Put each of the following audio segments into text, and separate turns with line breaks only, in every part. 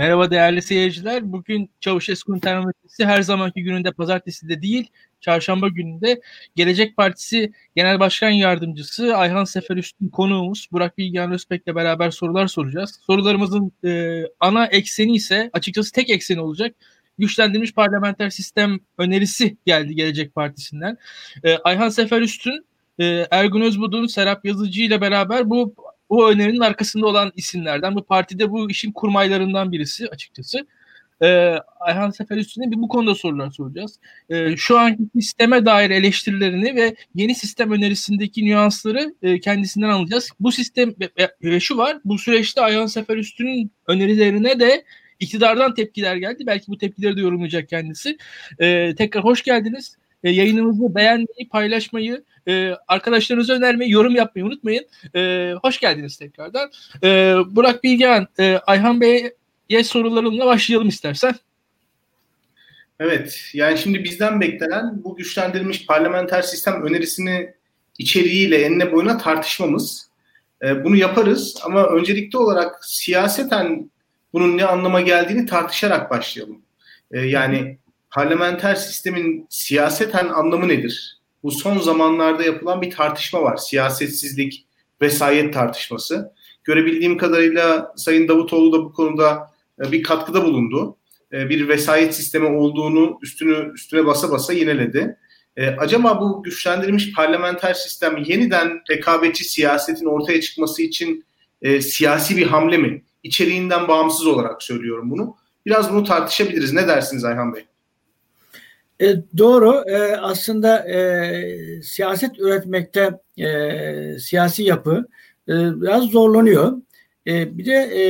Merhaba değerli seyirciler. Bugün Çavuşesku'nun termometresi her zamanki gününde pazartesi de değil, çarşamba gününde Gelecek Partisi Genel Başkan Yardımcısı Ayhan Seferüstün konuğumuz Burak Bilgehan Özbek'le beraber sorular soracağız. Sorularımızın e, ana ekseni ise açıkçası tek ekseni olacak. Güçlendirilmiş parlamenter sistem önerisi geldi Gelecek Partisi'nden. E, Ayhan Seferüstün, e, Ergun Özbudun, Serap Yazıcı ile beraber bu bu önerinin arkasında olan isimlerden. Bu partide bu işin kurmaylarından birisi açıkçası. Ee, Ayhan Sefer üstüne bir bu konuda sorular soracağız. Ee, şu anki sisteme dair eleştirilerini ve yeni sistem önerisindeki nüansları e, kendisinden alacağız. Bu sistem ve şu var. Bu süreçte Ayhan Sefer Üstün'ün önerilerine de iktidardan tepkiler geldi. Belki bu tepkileri de yorumlayacak kendisi. Ee, tekrar hoş geldiniz. Ee, yayınımızı beğenmeyi, paylaşmayı, e, arkadaşlarınıza önermeyi, yorum yapmayı unutmayın. E, hoş geldiniz tekrardan. E, Burak Bilgehan, e, Ayhan Bey'e sorularımla başlayalım istersen.
Evet, yani şimdi bizden beklenen bu güçlendirilmiş parlamenter sistem önerisini içeriğiyle enine boyuna tartışmamız. E, bunu yaparız ama öncelikli olarak siyaseten bunun ne anlama geldiğini tartışarak başlayalım. E, yani parlamenter sistemin siyaseten anlamı nedir? bu son zamanlarda yapılan bir tartışma var. Siyasetsizlik, vesayet tartışması. Görebildiğim kadarıyla Sayın Davutoğlu da bu konuda e, bir katkıda bulundu. E, bir vesayet sistemi olduğunu üstünü üstüne basa basa yineledi. E, acaba bu güçlendirilmiş parlamenter sistem yeniden rekabetçi siyasetin ortaya çıkması için siyasi bir hamle mi? İçeriğinden bağımsız olarak söylüyorum bunu. Biraz bunu tartışabiliriz. Ne dersiniz Ayhan Bey?
E, doğru. E, aslında e, siyaset üretmekte e, siyasi yapı e, biraz zorlanıyor. E, bir de e,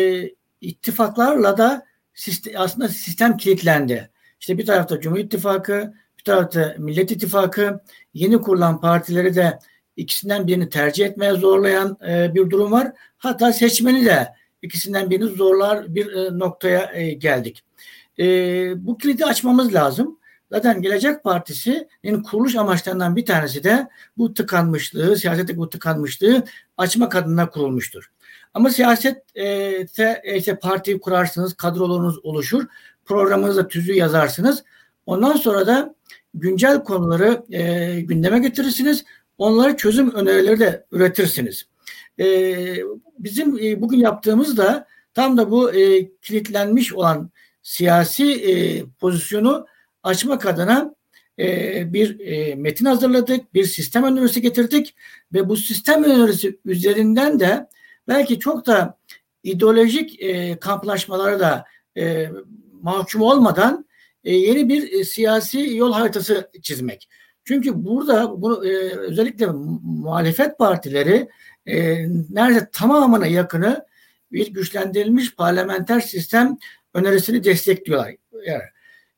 ittifaklarla da sistem, aslında sistem kilitlendi. İşte bir tarafta Cumhur İttifakı, bir tarafta Millet İttifakı, yeni kurulan partileri de ikisinden birini tercih etmeye zorlayan e, bir durum var. Hatta seçmeni de ikisinden birini zorlar bir e, noktaya e, geldik. E, bu kilidi açmamız lazım. Zaten Gelecek Partisi'nin kuruluş amaçlarından bir tanesi de bu tıkanmışlığı, siyasette bu tıkanmışlığı açmak adına kurulmuştur. Ama siyasette işte parti kurarsınız, kadrolarınız oluşur, programınızda tüzüğü yazarsınız. Ondan sonra da güncel konuları e, gündeme getirirsiniz. Onlara çözüm önerileri de üretirsiniz. E, bizim e, bugün yaptığımız da tam da bu e, kilitlenmiş olan siyasi e, pozisyonu açmak adına e, bir e, metin hazırladık, bir sistem önerisi getirdik ve bu sistem önerisi üzerinden de belki çok da ideolojik e, kamplaşmalara da e, mahkum olmadan e, yeni bir e, siyasi yol haritası çizmek. Çünkü burada bunu e, özellikle muhalefet partileri e, neredeyse tamamına yakını bir güçlendirilmiş parlamenter sistem önerisini destekliyorlar. Yani,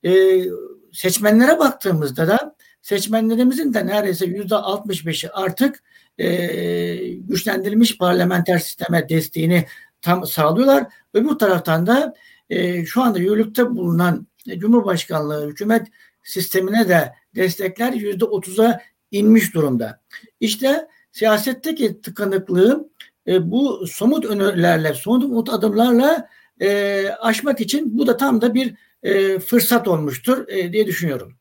e, seçmenlere baktığımızda da seçmenlerimizin de neredeyse yüzde 65'i artık e, güçlendirilmiş parlamenter sisteme desteğini tam sağlıyorlar. Öbür taraftan da e, şu anda yürürlükte bulunan Cumhurbaşkanlığı hükümet sistemine de destekler yüzde 30'a inmiş durumda. İşte siyasetteki tıkanıklığı e, bu somut önerilerle, somut adımlarla e, aşmak için bu da tam da bir e, fırsat olmuştur e, diye düşünüyorum.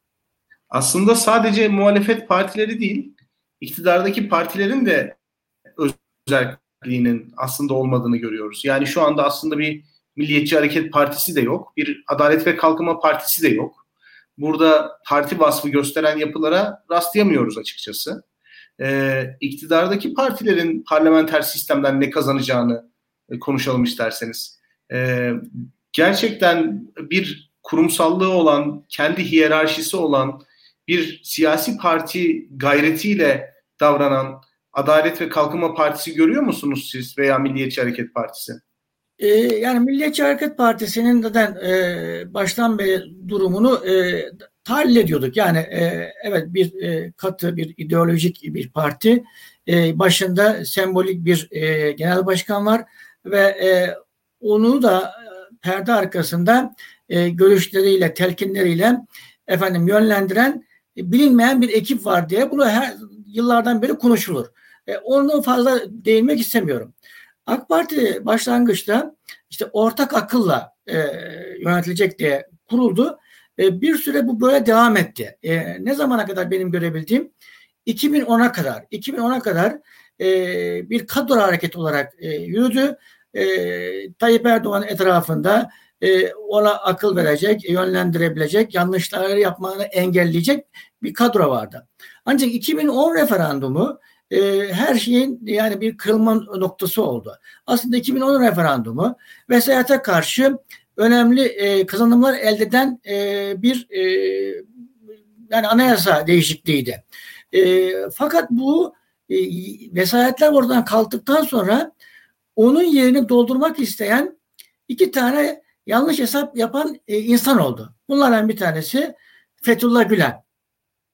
Aslında sadece muhalefet partileri değil, iktidardaki partilerin de özelliğinin aslında olmadığını görüyoruz. Yani şu anda aslında bir Milliyetçi Hareket Partisi de yok, bir Adalet ve Kalkınma Partisi de yok. Burada parti vasfı gösteren yapılara rastlayamıyoruz açıkçası. Ee, iktidardaki partilerin parlamenter sistemden ne kazanacağını e, konuşalım isterseniz. Ee, gerçekten bir kurumsallığı olan, kendi hiyerarşisi olan bir siyasi parti gayretiyle davranan Adalet ve Kalkınma Partisi görüyor musunuz siz veya Milliyetçi Hareket Partisi?
Ee, yani Milliyetçi Hareket Partisi'nin zaten e, baştan beri durumunu e, tahlil ediyorduk. Yani e, evet bir e, katı, bir ideolojik bir parti. E, başında sembolik bir genel başkan var ve onu da perde arkasında e, görüşleriyle, telkinleriyle efendim yönlendiren e, bilinmeyen bir ekip var diye bunu her yıllardan beri konuşulur. E, onu fazla değinmek istemiyorum. AK Parti başlangıçta işte ortak akılla e, yönetilecek diye kuruldu. E, bir süre bu böyle devam etti. E, ne zamana kadar benim görebildiğim 2010'a kadar 2010'a kadar e, bir kadro hareketi olarak e, yürüdü. E, Tayyip Erdoğan etrafında e, ona akıl verecek, yönlendirebilecek, yanlışları yapmanı engelleyecek bir kadro vardı. Ancak 2010 referandumu e, her şeyin yani bir kırılma noktası oldu. Aslında 2010 referandumu vesayete karşı önemli e, kazanımlar elde eden bir yani anayasa değişikliğiydi. Fakat bu vesayetler oradan kalktıktan sonra onun yerini doldurmak isteyen iki tane yanlış hesap yapan e, insan oldu. Bunlardan bir tanesi Fethullah Gülen.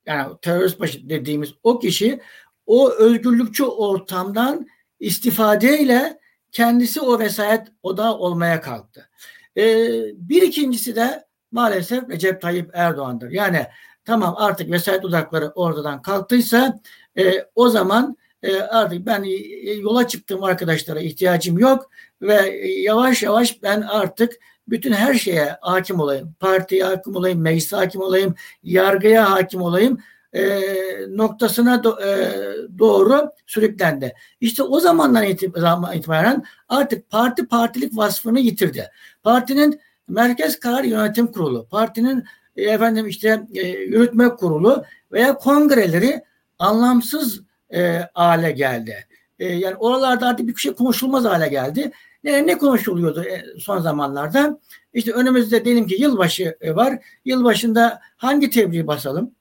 Yani terörist başı dediğimiz o kişi o özgürlükçü ortamdan istifadeyle kendisi o vesayet odağı olmaya kalktı. Ee, bir ikincisi de maalesef Recep Tayyip Erdoğan'dır. Yani tamam artık vesayet odakları oradan kalktıysa e, o zaman e, artık ben e, yola çıktığım arkadaşlara ihtiyacım yok ve yavaş yavaş ben artık bütün her şeye hakim olayım. Partiye hakim olayım, meclise hakim olayım, yargıya hakim olayım e, noktasına do, e, doğru sürüklendi. İşte o zamandan itibaren artık parti partilik vasfını yitirdi. Partinin Merkez Karar Yönetim Kurulu, partinin e, efendim işte e, yürütme kurulu veya kongreleri anlamsız e, hale geldi. E, yani oralarda artık bir şey konuşulmaz hale geldi. Ne, ne konuşuluyordu e, son zamanlarda? İşte önümüzde diyelim ki yılbaşı e, var. Yılbaşında hangi tebriği basalım?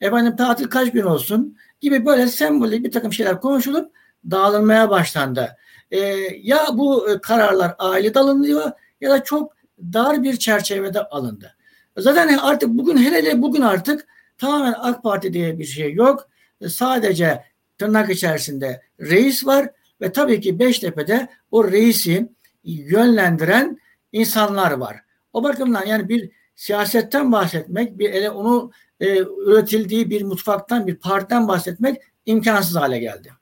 efendim tatil kaç gün olsun gibi böyle sembolik bir takım şeyler konuşulup dağılmaya başlandı. E, ya bu e, kararlar aile alınıyor ya da çok dar bir çerçevede alındı. Zaten artık bugün hele hele bugün artık tamamen AK Parti diye bir şey yok. Sadece tırnak içerisinde reis var ve tabii ki Beştepe'de o reisi yönlendiren insanlar var. O bakımdan yani bir siyasetten bahsetmek, bir ele onu e, üretildiği bir mutfaktan, bir partiden bahsetmek imkansız hale geldi.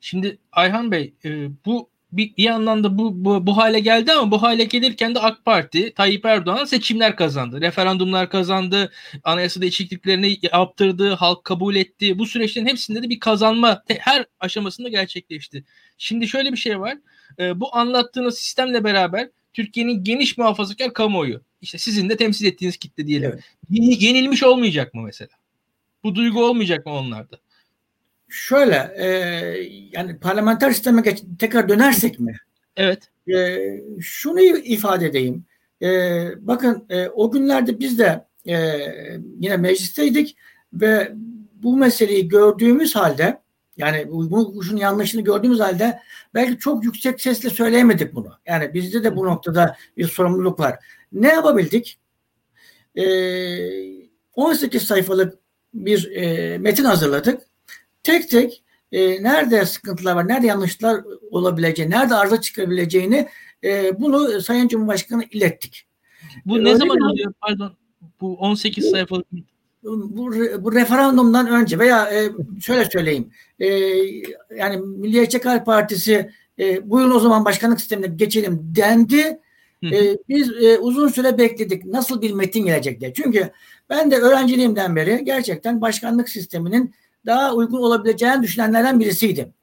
Şimdi Ayhan Bey e, bu bir, bir yandan da bu, bu bu hale geldi ama bu hale gelirken de AK Parti Tayyip Erdoğan seçimler kazandı. Referandumlar kazandı. Anayasa değişikliklerini yaptırdı. Halk kabul etti. Bu süreçlerin hepsinde de bir kazanma her aşamasında gerçekleşti. Şimdi şöyle bir şey var. E, bu anlattığınız sistemle beraber Türkiye'nin geniş muhafazakar kamuoyu işte sizin de temsil ettiğiniz kitle diyelim. Evet. Yenilmiş olmayacak mı mesela? Bu duygu olmayacak mı onlarda?
Şöyle e, yani parlamenter sisteme geç, tekrar dönersek mi?
Evet.
E, şunu ifade edeyim. E, bakın e, o günlerde biz de e, yine meclisteydik ve bu meseleyi gördüğümüz halde yani bu, bu kuşun yanlışını gördüğümüz halde belki çok yüksek sesle söyleyemedik bunu. Yani bizde de bu noktada bir sorumluluk var. Ne yapabildik? Ee, 18 sayfalık bir e, metin hazırladık. Tek tek e, nerede sıkıntılar var, nerede yanlışlar olabileceğini, nerede arıza çıkabileceğini e, bunu Sayın Cumhurbaşkanı ilettik.
Bu e, ne zaman oluyor? Pardon. Bu 18 sayfalık
bu, bu referandumdan önce veya e, şöyle söyleyeyim e, yani Milliyetçi Halk Partisi e, buyurun o zaman başkanlık sistemine geçelim dendi. E, biz e, uzun süre bekledik nasıl bir metin gelecek diye. Çünkü ben de öğrenciliğimden beri gerçekten başkanlık sisteminin daha uygun olabileceğini düşünenlerden birisiydim.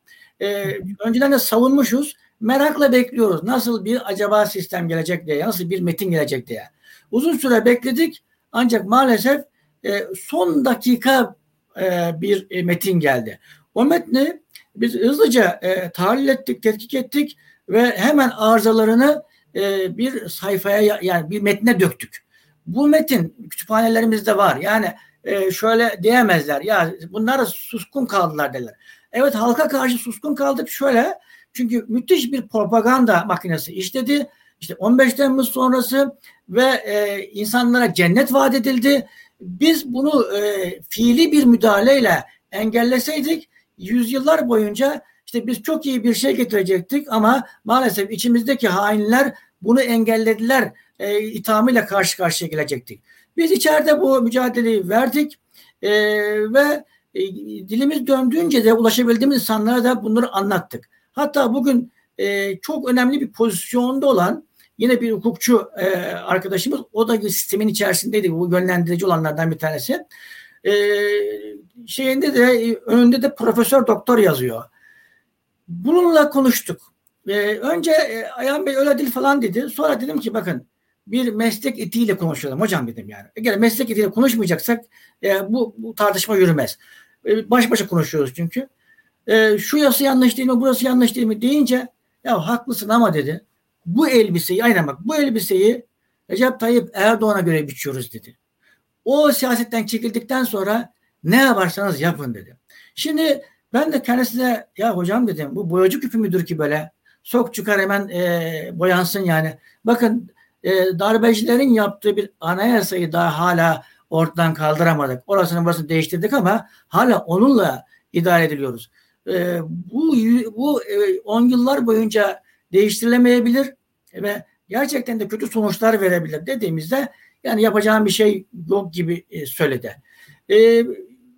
E, önceden de savunmuşuz. Merakla bekliyoruz. Nasıl bir acaba sistem gelecek diye, nasıl bir metin gelecek diye. Uzun süre bekledik ancak maalesef e, son dakika e, bir e, metin geldi. O metni biz hızlıca e, tahlil ettik, tetkik ettik ve hemen arızalarını e, bir sayfaya yani bir metne döktük. Bu metin kütüphanelerimizde var. Yani e, şöyle diyemezler. Ya bunlar suskun kaldılar derler. Evet halka karşı suskun kaldık şöyle. Çünkü müthiş bir propaganda makinesi işledi. İşte 15 Temmuz sonrası ve e, insanlara cennet vaat edildi. Biz bunu e, fiili bir müdahaleyle engelleseydik yüzyıllar boyunca işte biz çok iyi bir şey getirecektik ama maalesef içimizdeki hainler bunu engellediler e, ithamıyla karşı karşıya gelecektik. Biz içeride bu mücadeleyi verdik e, ve e, dilimiz döndüğünce de ulaşabildiğimiz insanlara da bunları anlattık. Hatta bugün e, çok önemli bir pozisyonda olan yine bir hukukçu e, arkadaşımız o da sistemin içerisindeydi. Bu yönlendirici olanlardan bir tanesi. E, şeyinde de önünde de profesör doktor yazıyor. Bununla konuştuk. E, önce e, Ayhan Bey öyle değil falan dedi. Sonra dedim ki bakın bir meslek etiğiyle konuşalım hocam dedim yani. Eğer meslek etiğiyle konuşmayacaksak e, bu, bu tartışma yürümez. E, baş başa konuşuyoruz çünkü. E, şu yası yanlış değil mi, burası yanlış değil mi deyince ya haklısın ama dedi. Bu elbiseyi, aynen bak bu elbiseyi Recep Tayyip Erdoğan'a göre biçiyoruz dedi. O siyasetten çekildikten sonra ne yaparsanız yapın dedi. Şimdi ben de kendisine ya hocam dedim bu boyacı küpü müdür ki böyle sok çıkar hemen e, boyansın yani. Bakın e, darbecilerin yaptığı bir anayasayı daha hala ortadan kaldıramadık. Orasını burasını değiştirdik ama hala onunla idare ediliyoruz. E, bu bu 10 e, yıllar boyunca değiştirilemeyebilir ve gerçekten de kötü sonuçlar verebilir dediğimizde yani yapacağım bir şey yok gibi e, söyledi. E,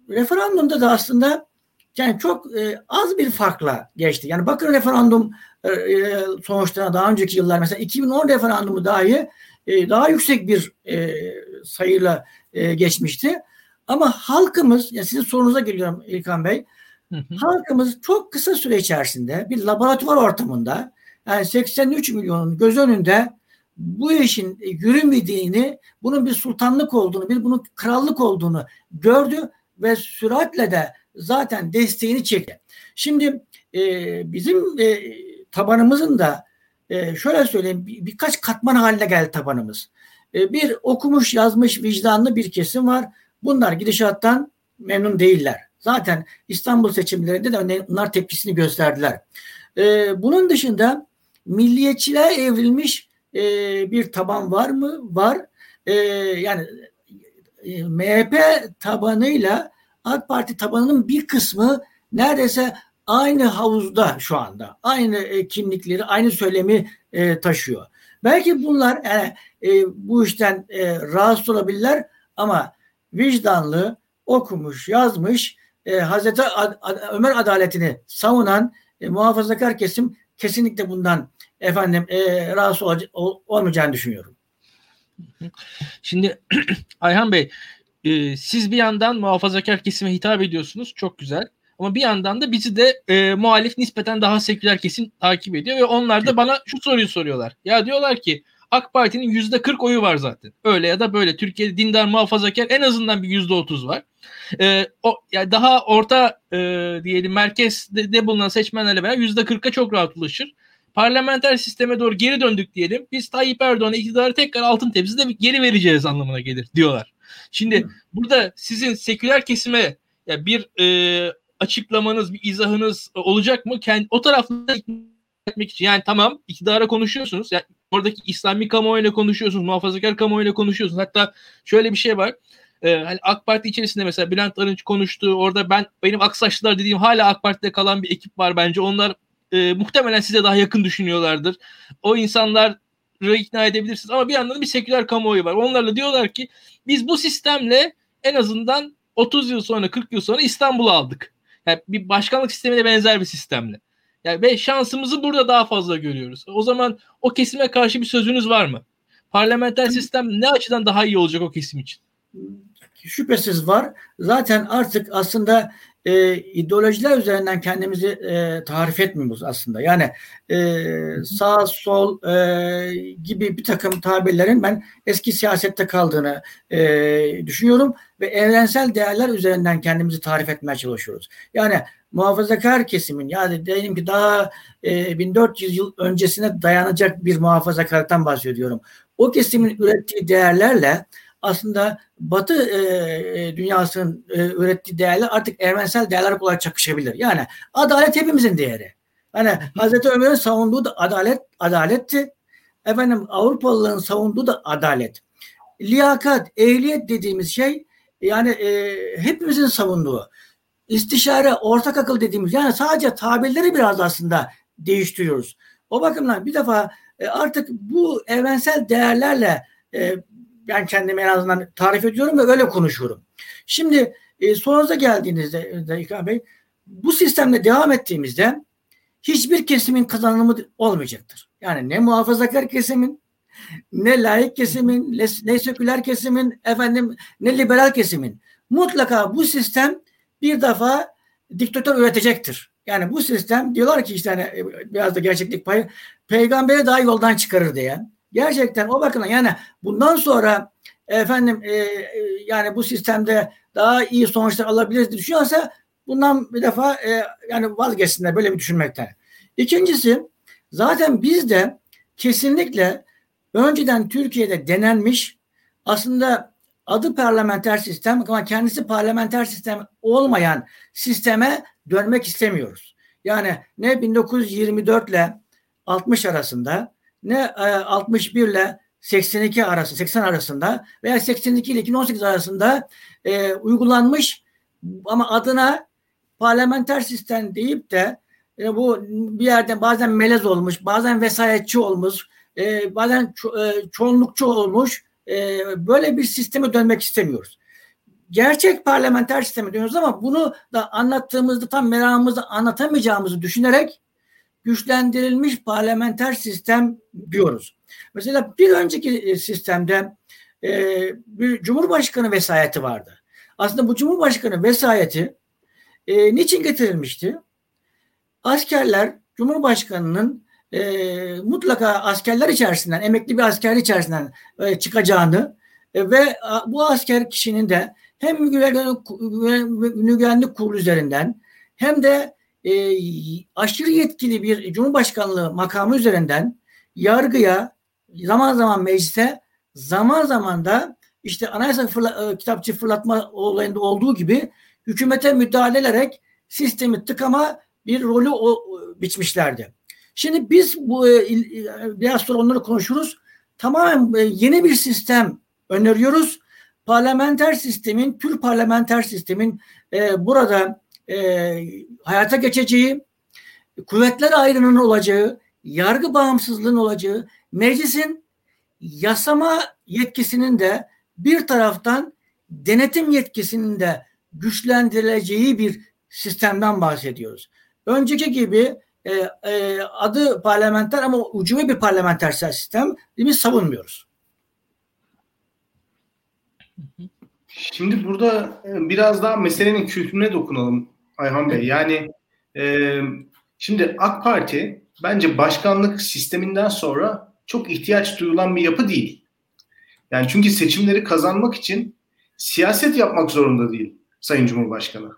referandumda da aslında yani çok e, az bir farkla geçti. Yani bakın referandum e, e sonuçlarına daha önceki yıllar mesela 2010 referandumu dahi e, daha yüksek bir e, sayıyla e, geçmişti. Ama halkımız, yani sizin sorunuza geliyorum İlkan Bey. Hı hı. Halkımız çok kısa süre içerisinde bir laboratuvar ortamında yani 83 milyonun göz önünde bu işin yürümediğini, bunun bir sultanlık olduğunu, bir bunun krallık olduğunu gördü ve süratle de zaten desteğini çekti. Şimdi e, bizim e, tabanımızın da e, şöyle söyleyeyim bir, birkaç katman haline geldi tabanımız. E, bir okumuş yazmış vicdanlı bir kesim var. Bunlar gidişattan memnun değiller. Zaten İstanbul seçimlerinde de onlar tepkisini gösterdiler. E, bunun dışında milliyetçiliğe evrilmiş e, bir taban var mı? Var. E, yani e, MHP tabanıyla AK Parti tabanının bir kısmı neredeyse aynı havuzda şu anda. Aynı e, kimlikleri, aynı söylemi e, taşıyor. Belki bunlar yani, e, bu işten e, rahatsız olabilirler ama vicdanlı, okumuş, yazmış, e, Hazreti Ad, Ad, Ömer adaletini savunan e, muhafazakar kesim kesinlikle bundan efendim e, rahatsız ol, olmayacağını düşünüyorum.
Şimdi Ayhan Bey e, siz bir yandan muhafazakar kesime hitap ediyorsunuz. Çok güzel. Ama bir yandan da bizi de e, muhalif nispeten daha seküler kesim takip ediyor ve onlar da bana şu soruyu soruyorlar. Ya diyorlar ki AK Parti'nin yüzde 40 oyu var zaten. Öyle ya da böyle Türkiye'de dindar muhafazakar en azından bir yüzde 30 var. E, o yani daha orta e, diyelim merkezde de bulunan seçmenlerle beraber yüzde 40'a çok rahat ulaşır. Parlamenter sisteme doğru geri döndük diyelim. Biz Tayyip Erdoğan'a iktidarı tekrar altın tepside geri vereceğiz anlamına gelir diyorlar. Şimdi Hı. burada sizin seküler kesime ya bir e, açıklamanız, bir izahınız olacak mı? Kendi, o tarafta etmek için. Yani tamam iktidara konuşuyorsunuz. Yani oradaki İslami kamuoyuyla konuşuyorsunuz. Muhafazakar kamuoyuyla konuşuyorsunuz. Hatta şöyle bir şey var. Ee, hani AK Parti içerisinde mesela Bülent Arınç konuştu. Orada ben benim Aksaçlılar dediğim hala AK Parti'de kalan bir ekip var bence. Onlar e, muhtemelen size daha yakın düşünüyorlardır. O insanlar ikna edebilirsiniz. Ama bir yandan bir seküler kamuoyu var. Onlarla diyorlar ki biz bu sistemle en azından 30 yıl sonra 40 yıl sonra İstanbul'u aldık. Yani bir başkanlık sistemine benzer bir sistemle. Yani ve şansımızı burada daha fazla görüyoruz. O zaman o kesime karşı bir sözünüz var mı? Parlamenter sistem ne açıdan daha iyi olacak o kesim için?
Şüphesiz var. Zaten artık aslında e, ideolojiler üzerinden kendimizi e, tarif etmiyoruz aslında. Yani e, sağ sol e, gibi bir takım tabirlerin ben eski siyasette kaldığını e, düşünüyorum ve evrensel değerler üzerinden kendimizi tarif etmeye çalışıyoruz. Yani muhafazakar kesimin yani diyelim ki daha e, 1400 yıl öncesine dayanacak bir muhafazakarlıktan bahsediyorum. O kesimin ürettiği değerlerle aslında Batı e, e, dünyasının e, ürettiği değerler artık evrensel değerler olarak çakışabilir. Yani adalet hepimizin değeri. Yani Hazreti Ömer'in savunduğu da adalet adaletti. Efendim Avrupalıların savunduğu da adalet. Liyakat, ehliyet dediğimiz şey yani e, hepimizin savunduğu. İstişare, ortak akıl dediğimiz yani sadece tabirleri biraz aslında değiştiriyoruz. O bakımdan bir defa e, artık bu evrensel değerlerle e, ben kendimi en azından tarif ediyorum ve öyle konuşuyorum. Şimdi e, sorunuza geldiğinizde de İlkan Bey bu sistemle devam ettiğimizde hiçbir kesimin kazanımı olmayacaktır. Yani ne muhafazakar kesimin ne laik kesimin, ne, ne seküler kesimin, efendim ne liberal kesimin. Mutlaka bu sistem bir defa diktatör üretecektir. Yani bu sistem diyorlar ki işte hani biraz da gerçeklik payı peygamberi daha yoldan çıkarır diye. Gerçekten o bakımdan yani bundan sonra efendim e, e, yani bu sistemde daha iyi sonuçlar alabiliriz düşünüyorsa bundan bir defa e, yani vazgeçsinler böyle bir düşünmekten. İkincisi zaten bizde kesinlikle önceden Türkiye'de denenmiş aslında adı parlamenter sistem ama kendisi parlamenter sistem olmayan sisteme dönmek istemiyoruz. Yani ne 1924 ile 60 arasında ne 61 ile 82 arası 80 arasında veya 82 ile 2018 arasında e, uygulanmış ama adına parlamenter sistem deyip de e, bu bir yerden bazen melez olmuş, bazen vesayetçi olmuş, e, bazen ço- e, çoğunlukçu olmuş e, böyle bir sisteme dönmek istemiyoruz. Gerçek parlamenter sisteme dönüyoruz ama bunu da anlattığımızda tam meramımızı anlatamayacağımızı düşünerek güçlendirilmiş parlamenter sistem diyoruz. Mesela bir önceki e, sistemde e, bir cumhurbaşkanı vesayeti vardı. Aslında bu cumhurbaşkanı vesayeti e, niçin getirilmişti? Askerler Cumhurbaşkanı'nın e, mutlaka askerler içerisinden, emekli bir asker içerisinden e, çıkacağını e, ve a, bu asker kişinin de hem güvenlik kurulu üzerinden hem de e, aşırı yetkili bir cumhurbaşkanlığı makamı üzerinden yargıya zaman zaman meclise zaman zaman da işte anayasa fırla, e, kitapçı fırlatma olayında olduğu gibi hükümete müdahale ederek sistemi tıkama bir rolü o, biçmişlerdi. Şimdi biz bu e, biraz sonra onları konuşuruz. Tamamen e, yeni bir sistem öneriyoruz. Parlamenter sistemin, tür parlamenter sistemin e, burada e, hayata geçeceği, kuvvetler ayrının olacağı, yargı bağımsızlığının olacağı, meclisin yasama yetkisinin de bir taraftan denetim yetkisinin de güçlendirileceği bir sistemden bahsediyoruz. Önceki gibi e, e, adı parlamenter ama ucube bir parlamenter sistem biz savunmuyoruz.
Şimdi burada e, biraz daha meselenin kültürüne dokunalım Ayhan Bey. Yani e, şimdi AK Parti bence başkanlık sisteminden sonra çok ihtiyaç duyulan bir yapı değil. Yani çünkü seçimleri kazanmak için siyaset yapmak zorunda değil Sayın Cumhurbaşkanı.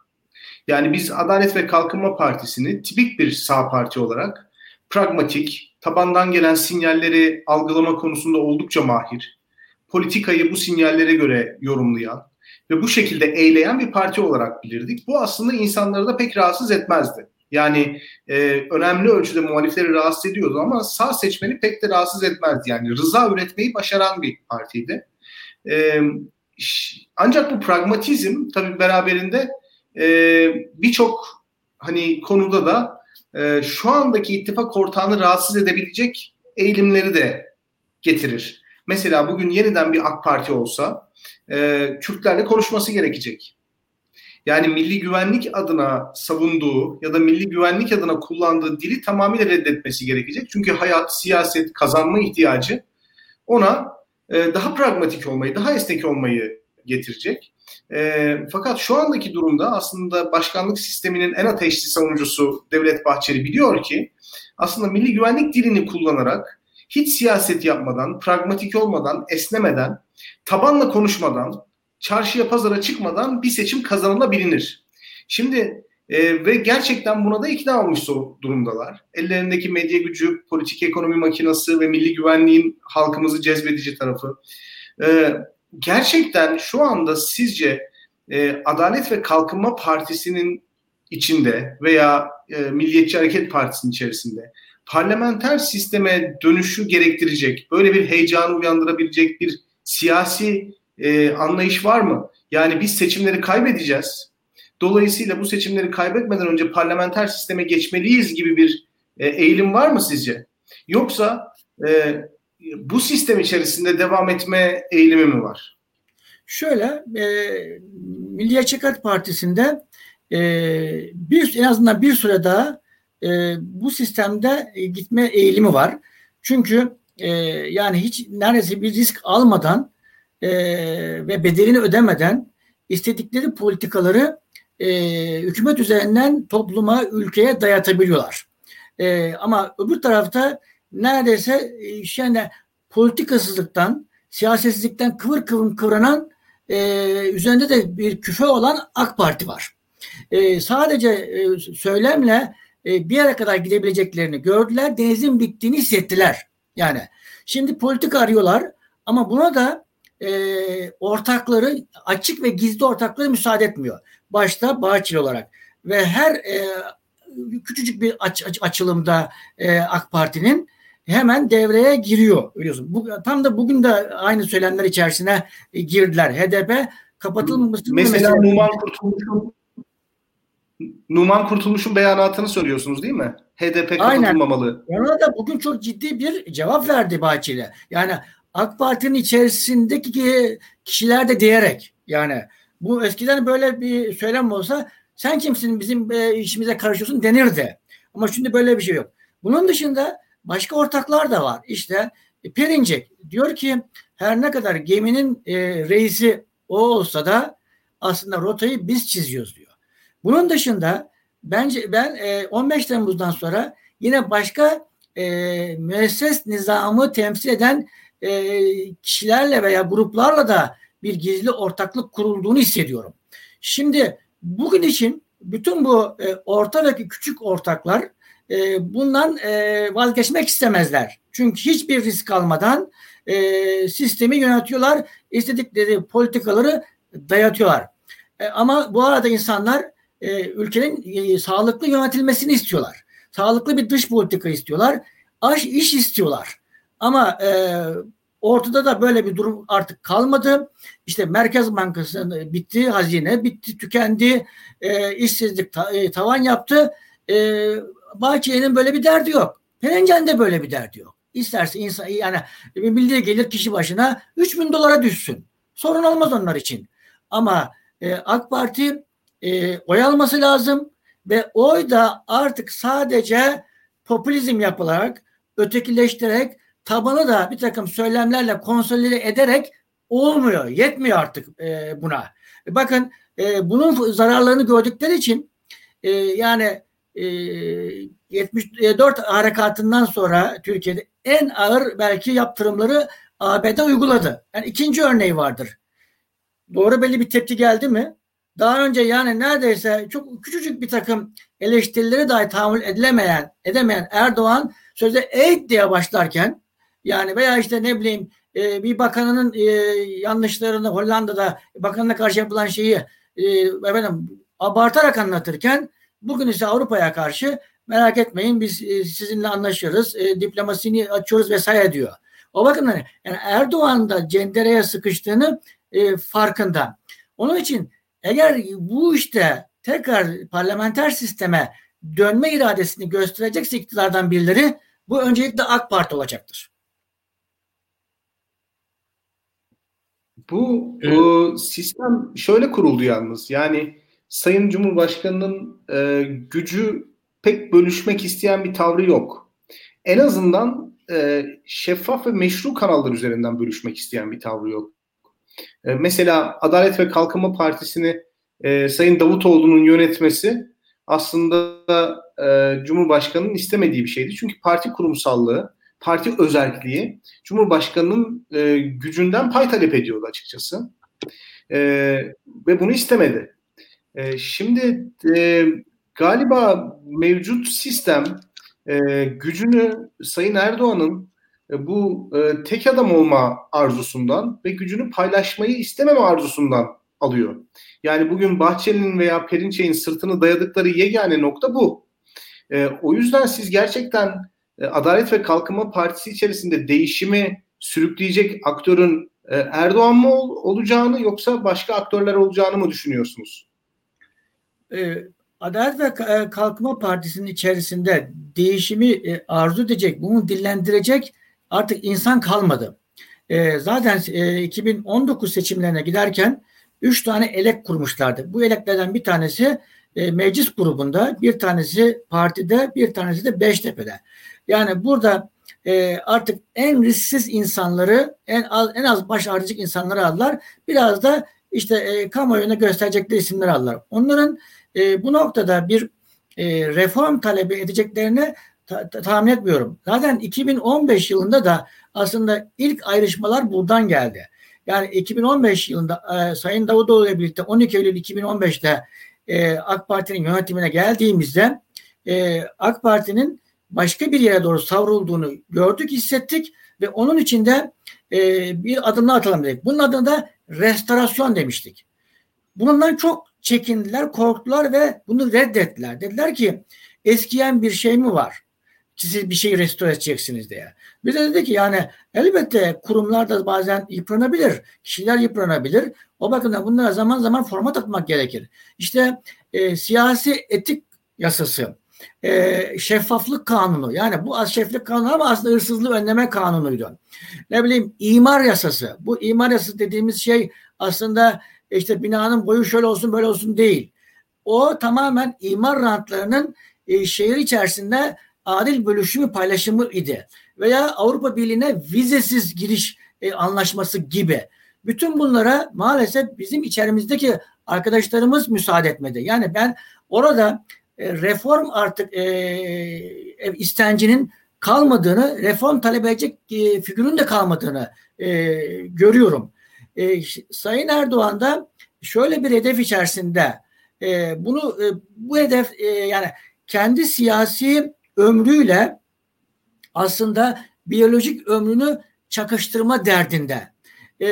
Yani biz Adalet ve Kalkınma Partisi'ni tipik bir sağ parti olarak pragmatik, tabandan gelen sinyalleri algılama konusunda oldukça mahir, politikayı bu sinyallere göre yorumlayan ve bu şekilde eyleyen bir parti olarak bilirdik. Bu aslında insanları da pek rahatsız etmezdi. Yani e, önemli ölçüde muhalifleri rahatsız ediyordu ama sağ seçmeni pek de rahatsız etmezdi. Yani rıza üretmeyi başaran bir partiydi. E, ancak bu pragmatizm tabii beraberinde e, birçok hani konuda da e, şu andaki ittifak ortağını rahatsız edebilecek eğilimleri de getirir. Mesela bugün yeniden bir AK Parti olsa e, Kürtlerle konuşması gerekecek. Yani milli güvenlik adına savunduğu ya da milli güvenlik adına kullandığı dili tamamıyla reddetmesi gerekecek. Çünkü hayat, siyaset, kazanma ihtiyacı ona e, daha pragmatik olmayı, daha esnek olmayı getirecek. E, fakat şu andaki durumda aslında başkanlık sisteminin en ateşli savunucusu Devlet Bahçeli biliyor ki aslında milli güvenlik dilini kullanarak hiç siyaset yapmadan, pragmatik olmadan, esnemeden, tabanla konuşmadan, çarşıya pazara çıkmadan bir seçim kazanılabilir. Şimdi e, ve gerçekten buna da ikna olmuş durumdalar. Ellerindeki medya gücü, politik ekonomi makinası ve milli güvenliğin halkımızı cezbedici tarafı. E, gerçekten şu anda sizce e, Adalet ve Kalkınma Partisi'nin içinde veya e, Milliyetçi Hareket Partisi'nin içerisinde parlamenter sisteme dönüşü gerektirecek, böyle bir heyecanı uyandırabilecek bir siyasi e, anlayış var mı? Yani biz seçimleri kaybedeceğiz. Dolayısıyla bu seçimleri kaybetmeden önce parlamenter sisteme geçmeliyiz gibi bir e, eğilim var mı sizce? Yoksa e, bu sistem içerisinde devam etme eğilimi mi var?
Şöyle, e, Milliyetçi Hareket Partisi'nde e, bir en azından bir süre daha e, bu sistemde gitme eğilimi var. Çünkü e, yani hiç neredeyse bir risk almadan e, ve bedelini ödemeden istedikleri politikaları e, hükümet üzerinden topluma, ülkeye dayatabiliyorlar. E, ama öbür tarafta neredeyse e, yani politikasızlıktan, siyasetsizlikten kıvır kıvır kıvranan e, üzerinde de bir küfe olan AK Parti var. E, sadece e, söylemle e, bir yere kadar gidebileceklerini gördüler. Denizin bittiğini hissettiler. Yani şimdi politika arıyorlar ama buna da e, ortakları açık ve gizli ortakları müsaade etmiyor. Başta Bahçeli olarak ve her e, küçücük bir aç, aç, açılımda e, AK Parti'nin hemen devreye giriyor biliyorsun. Bu, tam da bugün de aynı söylemler içerisine e, girdiler. HDP kapatılmaması
mesela Numan Kurtulmuş'un Numan Kurtulmuş'un beyanatını söylüyorsunuz değil mi? HDP kapatılmamalı.
Aynen. Ona da bugün çok ciddi bir cevap verdi Bahçeli. Yani AK Parti'nin içerisindeki kişiler de diyerek yani bu eskiden böyle bir söylem olsa sen kimsin bizim e, işimize karışıyorsun denirdi. Ama şimdi böyle bir şey yok. Bunun dışında başka ortaklar da var. İşte e, Perinçek diyor ki her ne kadar geminin e, reisi o olsa da aslında rotayı biz çiziyoruz diyor. Bunun dışında bence ben e, 15 Temmuz'dan sonra yine başka e, müesses nizamı temsil eden e, kişilerle veya gruplarla da bir gizli ortaklık kurulduğunu hissediyorum. Şimdi bugün için bütün bu e, orta küçük ortaklar e, bundan e, vazgeçmek istemezler. Çünkü hiçbir risk almadan e, sistemi yönetiyorlar, istedikleri politikaları dayatıyorlar. E, ama bu arada insanlar e, ülkenin e, sağlıklı yönetilmesini istiyorlar. Sağlıklı bir dış politika istiyorlar. Aş iş istiyorlar. Ama e, ortada da böyle bir durum artık kalmadı. İşte Merkez Bankası bitti, hazine bitti, tükendi, e, işsizlik ta, e, tavan yaptı. E, Bahçeli'nin böyle bir derdi yok. Perence'nin de böyle bir derdi yok. İsterse insan yani bildiği gelir kişi başına 3 bin dolara düşsün. Sorun olmaz onlar için. Ama e, AK Parti e, oy alması lazım ve oy da artık sadece popülizm yapılarak, ötekileştirerek, tabanı da bir takım söylemlerle konsolide ederek olmuyor. Yetmiyor artık e, buna. E, bakın e, bunun zararlarını gördükleri için e, yani e, 74 harekatından sonra Türkiye'de en ağır belki yaptırımları ABD uyguladı. Yani ikinci örneği vardır. Doğru belli bir tepki geldi mi? Daha önce yani neredeyse çok küçücük bir takım eleştirileri dahi tahammül edilemeyen, edemeyen Erdoğan sözde eğit diye başlarken yani veya işte ne bileyim e, bir bakanının e, yanlışlarını Hollanda'da bakanına karşı yapılan şeyi e, efendim abartarak anlatırken bugün ise Avrupa'ya karşı merak etmeyin biz e, sizinle anlaşırız, diplomasini açıyoruz vesaire diyor. O bakımdan yani Erdoğan da cendereye sıkıştığını farkında. Onun için eğer bu işte tekrar parlamenter sisteme dönme iradesini gösterecekse iktidardan birileri bu öncelikle AK Parti olacaktır.
Bu evet. sistem şöyle kuruldu yalnız. Yani Sayın Cumhurbaşkanı'nın e, gücü pek bölüşmek isteyen bir tavrı yok. En azından e, şeffaf ve meşru kanallar üzerinden bölüşmek isteyen bir tavrı yok. E, mesela Adalet ve Kalkınma Partisi'ni e, Sayın Davutoğlu'nun yönetmesi aslında e, Cumhurbaşkanı'nın istemediği bir şeydi. Çünkü parti kurumsallığı, parti özelliği Cumhurbaşkanı'nın e, gücünden pay talep ediyordu açıkçası. E, ve bunu istemedi. E, şimdi e, galiba mevcut sistem e, gücünü Sayın Erdoğan'ın bu e, tek adam olma arzusundan ve gücünü paylaşmayı istememe arzusundan alıyor. Yani bugün Bahçeli'nin veya Perinçek'in sırtını dayadıkları yegane nokta bu. E, o yüzden siz gerçekten e, Adalet ve Kalkınma Partisi içerisinde değişimi sürükleyecek aktörün e, Erdoğan mı ol, olacağını yoksa başka aktörler olacağını mı düşünüyorsunuz?
E, Adalet ve e, Kalkınma Partisi'nin içerisinde değişimi e, arzu edecek, bunu dillendirecek artık insan kalmadı. E, zaten e, 2019 seçimlerine giderken üç tane elek kurmuşlardı. Bu eleklerden bir tanesi e, meclis grubunda, bir tanesi partide, bir tanesi de Beştepe'de. Yani burada e, artık en risksiz insanları en az en az baş ağrıcık insanları aldılar. Biraz da işte e, kamuoyuna gösterecekleri isimleri aldılar. Onların e, bu noktada bir e, reform talebi edeceklerini ta, ta, tahmin etmiyorum. Zaten 2015 yılında da aslında ilk ayrışmalar buradan geldi. Yani 2015 yılında e, Sayın Davutoğlu ile birlikte 12 Eylül 2015'te e, AK Parti'nin yönetimine geldiğimizde e, AK Parti'nin başka bir yere doğru savrulduğunu gördük, hissettik ve onun içinde e, bir adımla atalım dedik. Bunun adına da restorasyon demiştik. Bundan çok çekindiler, korktular ve bunu reddettiler. Dediler ki eskiyen bir şey mi var? Siz bir şeyi restore edeceksiniz diye. Bir de dedi ki yani elbette kurumlar da bazen yıpranabilir. Kişiler yıpranabilir. O bakımdan bunlara zaman zaman format atmak gerekir. İşte e, siyasi etik yasası, e, şeffaflık kanunu yani bu az şeffaflık kanunu ama aslında hırsızlığı önleme kanunuydu. Ne bileyim imar yasası. Bu imar yasası dediğimiz şey aslında işte binanın boyu şöyle olsun böyle olsun değil. O tamamen imar rantlarının e, şehir içerisinde adil bölüşümü paylaşımı idi. Veya Avrupa Birliği'ne vizesiz giriş e, anlaşması gibi. Bütün bunlara maalesef bizim içerimizdeki arkadaşlarımız müsaade etmedi. Yani ben orada e, reform artık e, istencinin kalmadığını, reform talep edecek e, figürün de kalmadığını e, görüyorum. E, Sayın Erdoğan da şöyle bir hedef içerisinde e, bunu e, bu hedef e, yani kendi siyasi ömrüyle aslında biyolojik ömrünü çakıştırma derdinde. E,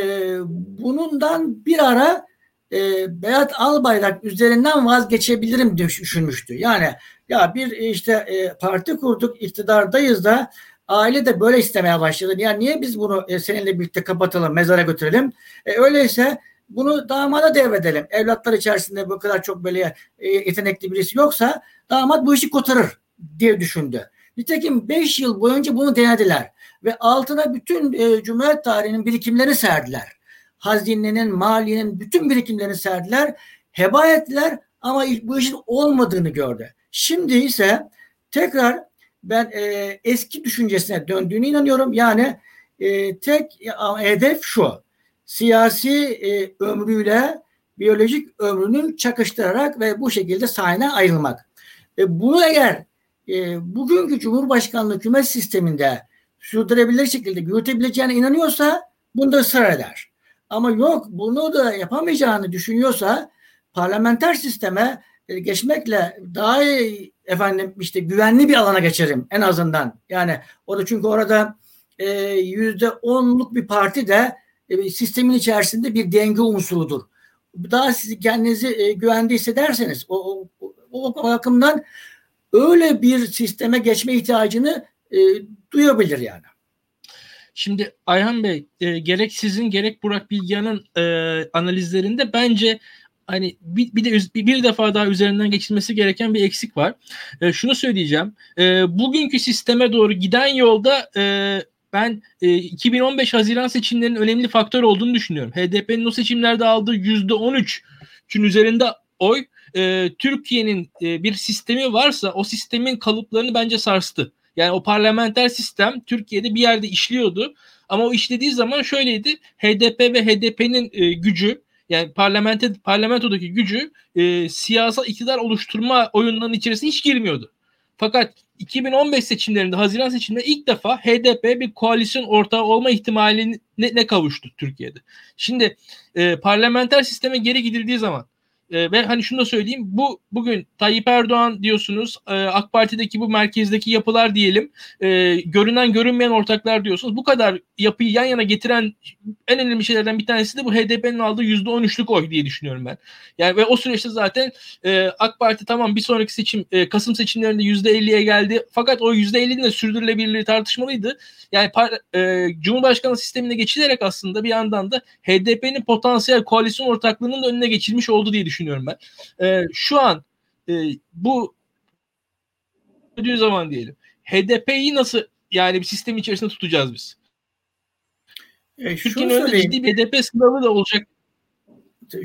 bunundan bir ara e, Berat Albayrak üzerinden vazgeçebilirim düşünmüştü. Yani ya bir işte e, parti kurduk iktidardayız da aile de böyle istemeye başladı. Yani niye biz bunu e, seninle birlikte kapatalım, mezara götürelim? E, öyleyse bunu damada devredelim. Evlatlar içerisinde bu kadar çok böyle e, yetenekli birisi yoksa damat bu işi kotarır diye düşündü. Nitekim 5 yıl boyunca bunu denediler ve altına bütün e, Cumhuriyet tarihinin birikimlerini serdiler hazinenin, maliyenin bütün birikimlerini serdiler. Heba ettiler ama bu işin olmadığını gördü. Şimdi ise tekrar ben e, eski düşüncesine döndüğüne inanıyorum. Yani e, tek hedef şu. Siyasi e, ömrüyle biyolojik ömrünü çakıştırarak ve bu şekilde sahne ayrılmak. E, bunu eğer e, bugünkü Cumhurbaşkanlığı hükümet sisteminde sürdürebilir şekilde yürütebileceğine inanıyorsa bunda ısrar eder. Ama yok bunu da yapamayacağını düşünüyorsa parlamenter sisteme e, geçmekle daha iyi, efendim işte güvenli bir alana geçerim en azından. Yani o da çünkü orada e, yüzde onluk bir parti de e, sistemin içerisinde bir denge unsurudur. Daha siz kendinizi e, güvende hissederseniz o, o, o, o bakımdan öyle bir sisteme geçme ihtiyacını e, duyabilir yani.
Şimdi Ayhan Bey e, gerek sizin gerek Burak Bilgehan'ın e, analizlerinde bence hani bir, bir de bir, bir defa daha üzerinden geçilmesi gereken bir eksik var. E, şunu söyleyeceğim. E, bugünkü sisteme doğru giden yolda e, ben e, 2015 Haziran seçimlerinin önemli faktör olduğunu düşünüyorum. HDP'nin o seçimlerde aldığı %13'ün üzerinde oy e, Türkiye'nin e, bir sistemi varsa o sistemin kalıplarını bence sarstı. Yani o parlamenter sistem Türkiye'de bir yerde işliyordu. Ama o işlediği zaman şöyleydi. HDP ve HDP'nin e, gücü yani parlamento, parlamentodaki gücü e, siyasal iktidar oluşturma oyunlarının içerisine hiç girmiyordu. Fakat 2015 seçimlerinde, Haziran seçimlerinde ilk defa HDP bir koalisyon ortağı olma ihtimaline ne kavuştu Türkiye'de. Şimdi e, parlamenter sisteme geri gidildiği zaman e, ve hani şunu da söyleyeyim. Bu bugün Tayyip Erdoğan diyorsunuz. E, AK Parti'deki bu merkezdeki yapılar diyelim. E, görünen görünmeyen ortaklar diyorsunuz. Bu kadar yapıyı yan yana getiren en önemli şeylerden bir tanesi de bu HDP'nin aldığı %13'lük oy diye düşünüyorum ben. Yani ve o süreçte zaten e, AK Parti tamam bir sonraki seçim e, Kasım seçimlerinde %50'ye geldi. Fakat o %50'nin de sürdürülebilirliği tartışmalıydı. Yani par, e, Cumhurbaşkanı sistemine geçilerek aslında bir yandan da HDP'nin potansiyel koalisyon ortaklığının da önüne geçilmiş oldu diye düşünüyorum ben. E, şu an e, bu gördüğü zaman diyelim HDP'yi nasıl yani bir sistem içerisinde tutacağız biz? E, Türkiye'nin önünde ciddi bir HDP sınavı da olacak.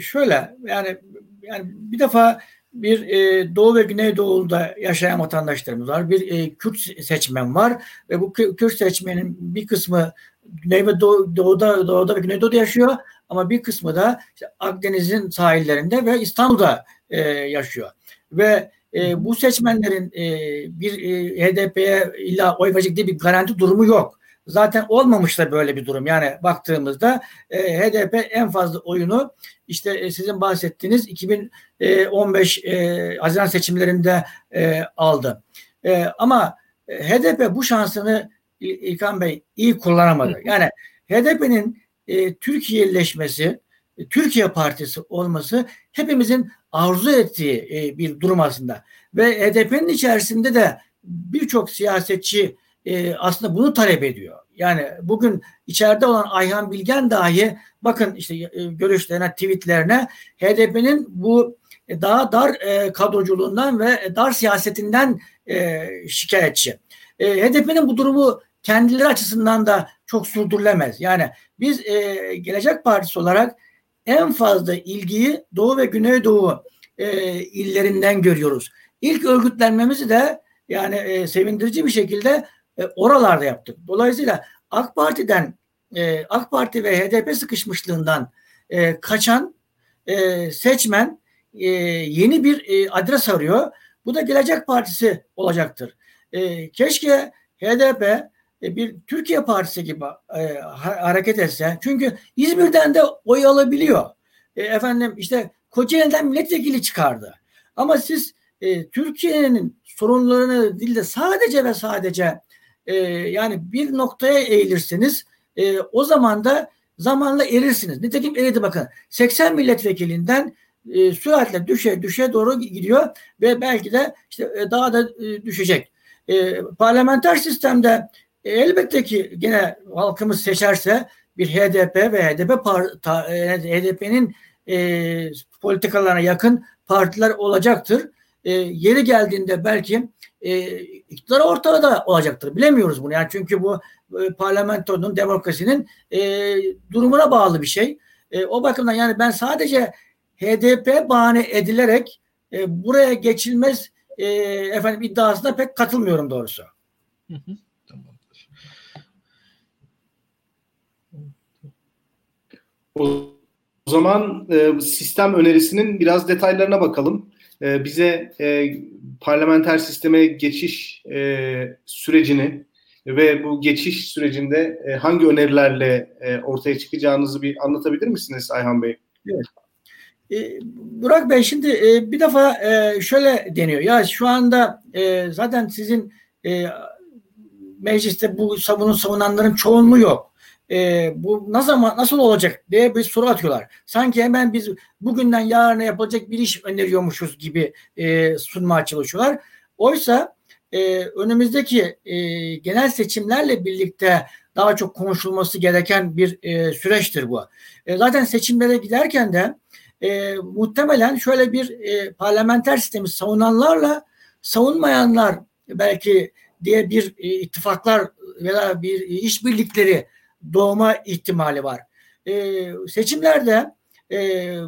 Şöyle yani yani bir defa bir e, Doğu ve Güneydoğu'da yaşayan vatandaşlarımız var. Bir e, Kürt seçmen var ve bu Kürt seçmenin bir kısmı Güney ve Doğu, Doğu'da, Doğu'da ve Güneydoğu'da yaşıyor ama bir kısmı da işte Akdeniz'in sahillerinde ve İstanbul'da e, yaşıyor. Ve e, bu seçmenlerin e, bir e, HDP'ye illa oy verecek diye bir garanti durumu yok. Zaten olmamış da böyle bir durum. Yani baktığımızda e, HDP en fazla oyunu işte e, sizin bahsettiğiniz 2015 e, Haziran seçimlerinde e, aldı. E, ama HDP bu şansını İlkan Bey iyi kullanamadı. Yani HDP'nin e, Türkiye'leşmesi, e, Türkiye Partisi olması hepimizin arzu ettiği e, bir durum aslında. Ve HDP'nin içerisinde de birçok siyasetçi e, aslında bunu talep ediyor. Yani bugün içeride olan Ayhan Bilgen dahi bakın işte e, görüşlerine, tweetlerine HDP'nin bu e, daha dar e, kadroculuğundan ve dar siyasetinden e, şikayetçi. E, HDP'nin bu durumu kendileri açısından da çok sürdürülemez. Yani biz e, Gelecek Partisi olarak en fazla ilgiyi Doğu ve Güneydoğu e, illerinden görüyoruz. İlk örgütlenmemizi de yani e, sevindirici bir şekilde e, oralarda yaptık. Dolayısıyla AK Parti'den e, AK Parti ve HDP sıkışmışlığından e, kaçan e, seçmen e, yeni bir e, adres arıyor. Bu da Gelecek Partisi olacaktır. E, keşke HDP bir Türkiye Partisi gibi e, hareket etse. Çünkü İzmir'den de oy alabiliyor. E, efendim işte Kocaeli'den milletvekili çıkardı. Ama siz e, Türkiye'nin sorunlarını değil de sadece ve sadece e, yani bir noktaya eğilirseniz e, o zaman da zamanla erirsiniz. Nitekim eridi bakın. 80 milletvekilinden e, süratle düşe düşe doğru gidiyor ve belki de işte e, daha da e, düşecek. E, parlamenter sistemde e, elbette ki gene halkımız seçerse bir HDP ve HDP HDP'nin e, politikalarına yakın partiler olacaktır. E, yeri geldiğinde belki e, iktidar ortada da olacaktır. Bilemiyoruz bunu. Yani çünkü bu e, parlamentonun, demokrasinin e, durumuna bağlı bir şey. E, o bakımdan yani ben sadece HDP bahane edilerek e, buraya geçilmez e, efendim iddiasına pek katılmıyorum doğrusu. Hı hı.
O zaman e, sistem önerisinin biraz detaylarına bakalım. E, bize e, parlamenter sisteme geçiş e, sürecini ve bu geçiş sürecinde e, hangi önerilerle e, ortaya çıkacağınızı bir anlatabilir misiniz Ayhan Bey? Evet.
E, Burak Bey şimdi e, bir defa e, şöyle deniyor. Ya şu anda e, zaten sizin e, mecliste bu savunun savunanların çoğunluğu yok e, bu ne zaman nasıl olacak diye bir soru atıyorlar. Sanki hemen biz bugünden yarına yapılacak bir iş öneriyormuşuz gibi e, sunmaya çalışıyorlar. Oysa e, önümüzdeki e, genel seçimlerle birlikte daha çok konuşulması gereken bir e, süreçtir bu. E, zaten seçimlere giderken de e, muhtemelen şöyle bir e, parlamenter sistemi savunanlarla savunmayanlar belki diye bir e, ittifaklar veya bir işbirlikleri doğma ihtimali var. E, seçimlerde e,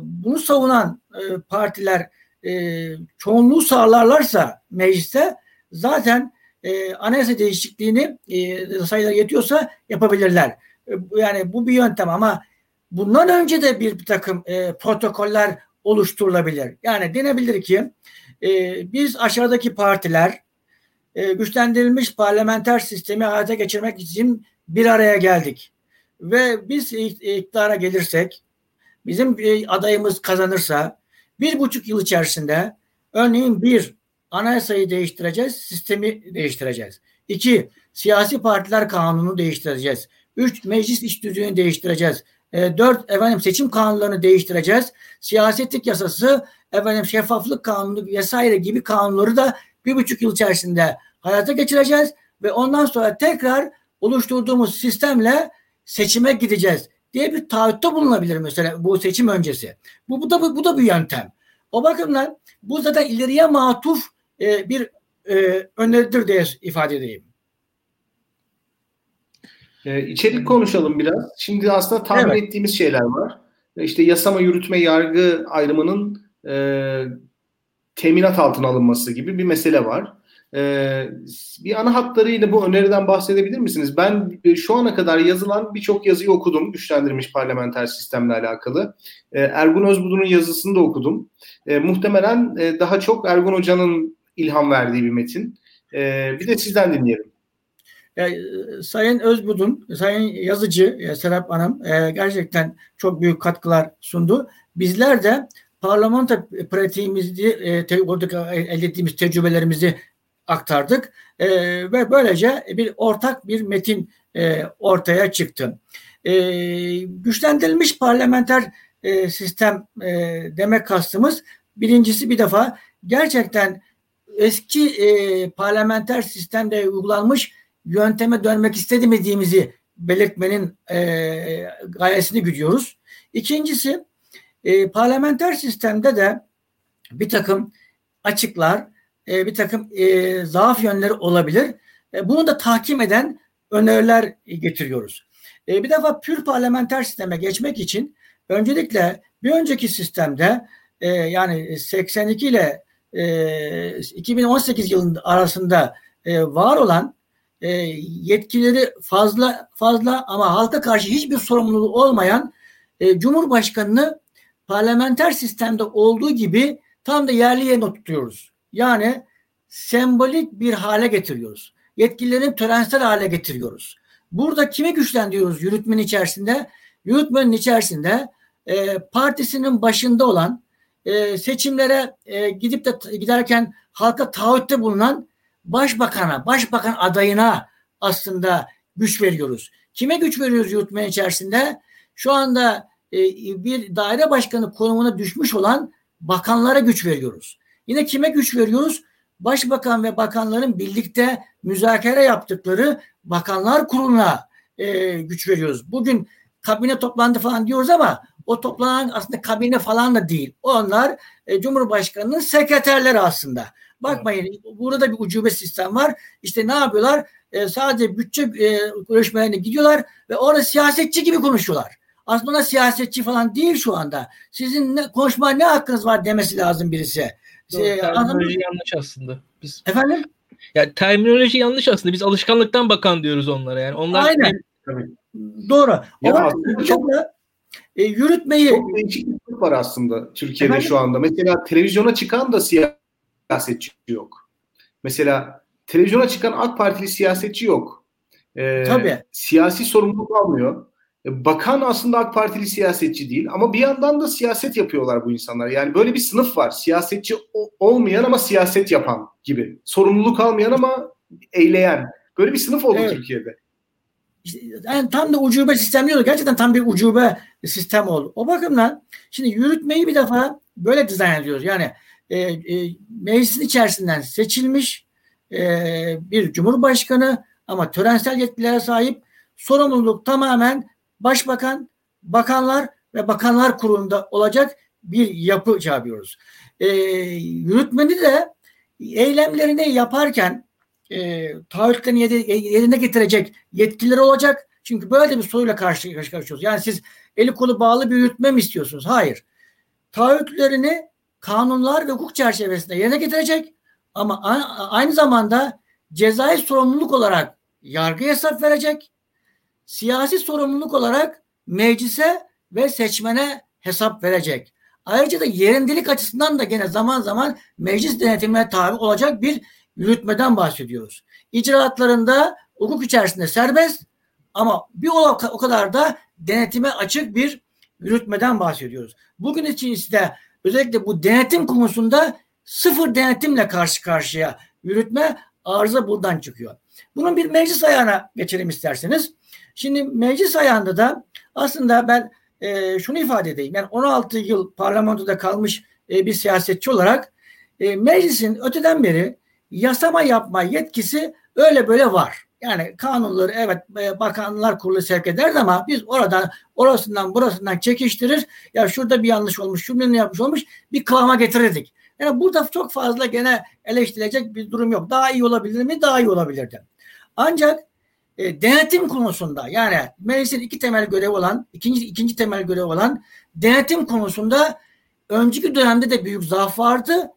bunu savunan e, partiler e, çoğunluğu sağlarlarsa mecliste zaten e, anayasa değişikliğini e, sayılar yetiyorsa yapabilirler. E, yani bu bir yöntem ama bundan önce de bir takım e, protokoller oluşturulabilir. Yani denebilir ki e, biz aşağıdaki partiler e, güçlendirilmiş parlamenter sistemi hayata geçirmek için bir araya geldik. Ve biz iktidara gelirsek, bizim adayımız kazanırsa bir buçuk yıl içerisinde örneğin bir anayasayı değiştireceğiz, sistemi değiştireceğiz. İki, siyasi partiler kanunu değiştireceğiz. Üç, meclis iş düzeyini değiştireceğiz. E, dört, efendim seçim kanunlarını değiştireceğiz. Siyasetlik yasası, efendim şeffaflık kanunu vesaire gibi kanunları da bir buçuk yıl içerisinde hayata geçireceğiz ve ondan sonra tekrar oluşturduğumuz sistemle seçime gideceğiz diye bir taahhütte bulunabilir mesela bu seçim öncesi. Bu, bu da bu, bu da bir yöntem. O bakımdan bu zaten ileriye matuf e, bir e, öneridir diye ifade edeyim.
Ee, içerik konuşalım biraz. Şimdi aslında tahmin evet. ettiğimiz şeyler var. İşte yasama, yürütme, yargı ayrımının e, teminat altına alınması gibi bir mesele var. Ee, bir ana hatlarıyla bu öneriden bahsedebilir misiniz? Ben e, şu ana kadar yazılan birçok yazıyı okudum güçlendirilmiş parlamenter sistemle alakalı. Ee, Ergun Özbudu'nun yazısını da okudum. Ee, muhtemelen e, daha çok Ergun Hoca'nın ilham verdiği bir metin. Ee, bir de sizden dinleyelim.
E, Sayın Özbudun, Sayın Yazıcı, e, Serap Hanım e, gerçekten çok büyük katkılar sundu. Bizler de parlamento pratiğimizi, e, oradaki elde ettiğimiz tecrübelerimizi aktardık e, ve böylece bir ortak bir metin e, ortaya çıktı. E, güçlendirilmiş parlamenter e, sistem e, demek kastımız birincisi bir defa gerçekten eski e, parlamenter sistemde uygulanmış yönteme dönmek istemediğimizi belirtmenin e, gayesini güdüyoruz. İkincisi e, parlamenter sistemde de bir takım açıklar, e, bir takım e, zaaf yönleri olabilir. E, bunu da tahkim eden öneriler getiriyoruz. E, bir defa pür parlamenter sisteme geçmek için öncelikle bir önceki sistemde e, yani 82 ile e, 2018 yılında arasında e, var olan e, yetkileri fazla fazla ama halka karşı hiçbir sorumluluğu olmayan e, Cumhurbaşkanını parlamenter sistemde olduğu gibi tam da yerli yerine tutuyoruz. Yani sembolik bir hale getiriyoruz. Yetkilerini törensel hale getiriyoruz. Burada kimi güçlendiriyoruz yürütmenin içerisinde? Yürütmenin içerisinde e, partisinin başında olan e, seçimlere e, gidip de giderken halka taahhütte bulunan başbakana, başbakan adayına aslında güç veriyoruz. Kime güç veriyoruz yürütmenin içerisinde? Şu anda e, bir daire başkanı konumuna düşmüş olan bakanlara güç veriyoruz. Yine kime güç veriyoruz? Başbakan ve bakanların birlikte müzakere yaptıkları bakanlar kuruluna e, güç veriyoruz. Bugün kabine toplandı falan diyoruz ama o toplanan aslında kabine falan da değil. Onlar e, Cumhurbaşkanı'nın sekreterleri aslında. Bakmayın burada bir ucube sistem var. İşte ne yapıyorlar? E, sadece bütçe e, görüşmelerine gidiyorlar ve orada siyasetçi gibi konuşuyorlar. Aslında siyasetçi falan değil şu anda. Sizin ne, konuşma ne hakkınız var demesi lazım birisi.
Şey, terminoloji yanlış aslında. Biz,
Efendim?
Ya terminoloji yanlış aslında. Biz alışkanlıktan bakan diyoruz onlara yani. Onlar
Aynen. Hem... Doğru. Ya o çok da e, yürütmeyi
çok değişik bir var aslında Türkiye'de Efendim? şu anda. Mesela televizyona çıkan da siyasetçi yok. Mesela televizyona çıkan AK Partili siyasetçi yok. Ee, Tabii. Siyasi sorumluluk almıyor. E, bakan aslında AK Partili siyasetçi değil ama bir yandan da siyaset yapıyorlar bu insanlar. Yani böyle bir sınıf var. Siyasetçi olmayan ama siyaset yapan gibi. Sorumluluk almayan ama eyleyen. Böyle bir sınıf oldu evet. Türkiye'de.
yani tam da ucube sistem diyordu. Gerçekten tam bir ucube sistem oldu. O bakımdan şimdi yürütmeyi bir defa böyle dizayn ediyoruz. Yani e, e, meclisin içerisinden seçilmiş e, bir cumhurbaşkanı ama törensel yetkilere sahip sorumluluk tamamen başbakan, bakanlar ve bakanlar kurulunda olacak bir yapı çağırıyoruz. E, yürütmeni de eylemlerini yaparken e, taahhütlerini yerine getirecek yetkileri olacak. Çünkü böyle bir soruyla karşı karşıyayız. Yani siz eli kolu bağlı bir yürütme mi istiyorsunuz? Hayır. Taahhütlerini kanunlar ve hukuk çerçevesinde yerine getirecek ama aynı zamanda cezai sorumluluk olarak yargı hesap verecek siyasi sorumluluk olarak meclise ve seçmene hesap verecek. Ayrıca da yerindelik açısından da gene zaman zaman meclis denetimine tabi olacak bir yürütmeden bahsediyoruz. İcraatlarında hukuk içerisinde serbest ama bir o kadar da denetime açık bir yürütmeden bahsediyoruz. Bugün için ise özellikle bu denetim konusunda sıfır denetimle karşı karşıya yürütme arıza buradan çıkıyor. Bunun bir meclis ayağına geçelim isterseniz. Şimdi meclis ayağında da aslında ben e, şunu ifade edeyim. Yani 16 yıl parlamentoda kalmış e, bir siyasetçi olarak e, meclisin öteden beri yasama yapma yetkisi öyle böyle var. Yani kanunları evet e, bakanlar kurulu sevk eder ama biz oradan orasından burasından çekiştirir. Ya şurada bir yanlış olmuş, şurada ne yapmış olmuş bir kıvama getirirdik. Yani burada çok fazla gene eleştirilecek bir durum yok. Daha iyi olabilir mi? Daha iyi olabilirdi. Ancak e, denetim konusunda yani meclisin iki temel görevi olan ikinci ikinci temel görevi olan denetim konusunda önceki dönemde de büyük zaaf vardı.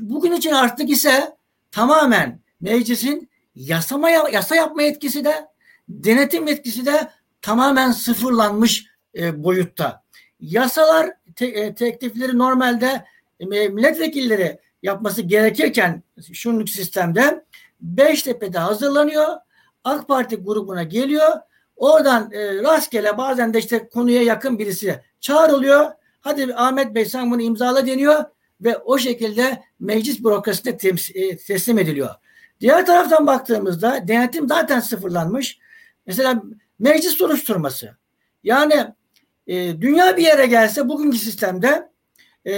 bugün için artık ise tamamen meclisin yasama, yasa yapma etkisi de denetim etkisi de tamamen sıfırlanmış e, boyutta. Yasalar te, e, teklifleri normalde e, milletvekilleri yapması gerekirken şunluk sistemde Beştepe'de hazırlanıyor. AK Parti grubuna geliyor. Oradan e, rastgele bazen de işte konuya yakın birisi çağrılıyor. Hadi Ahmet Bey sen bunu imzala deniyor ve o şekilde meclis bürokrasisine e, teslim ediliyor. Diğer taraftan baktığımızda denetim zaten sıfırlanmış. Mesela meclis soruşturması. Yani e, dünya bir yere gelse bugünkü sistemde e,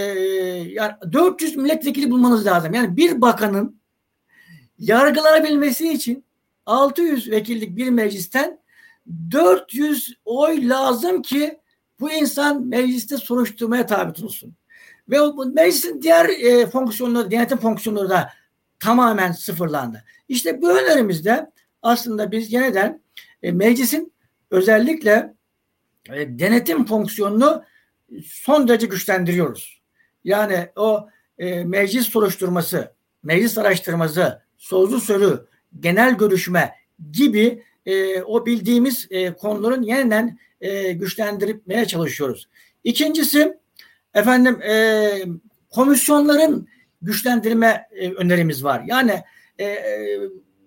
yani 400 milletvekili bulmanız lazım. Yani bir bakanın yargılanabilmesi için 600 vekillik bir meclisten 400 oy lazım ki bu insan mecliste soruşturmaya tabi tutulsun. Ve bu meclisin diğer e, fonksiyonları, denetim fonksiyonları da tamamen sıfırlandı. İşte bu önerimizde aslında biz yeniden e, meclisin özellikle e, denetim fonksiyonunu son derece güçlendiriyoruz. Yani o e, meclis soruşturması, meclis araştırması, sözlü sözü, genel görüşme gibi e, o bildiğimiz e, konuların yeniden e, güçlendirmeye çalışıyoruz. İkincisi efendim e, komisyonların güçlendirme e, önerimiz var. Yani e, e,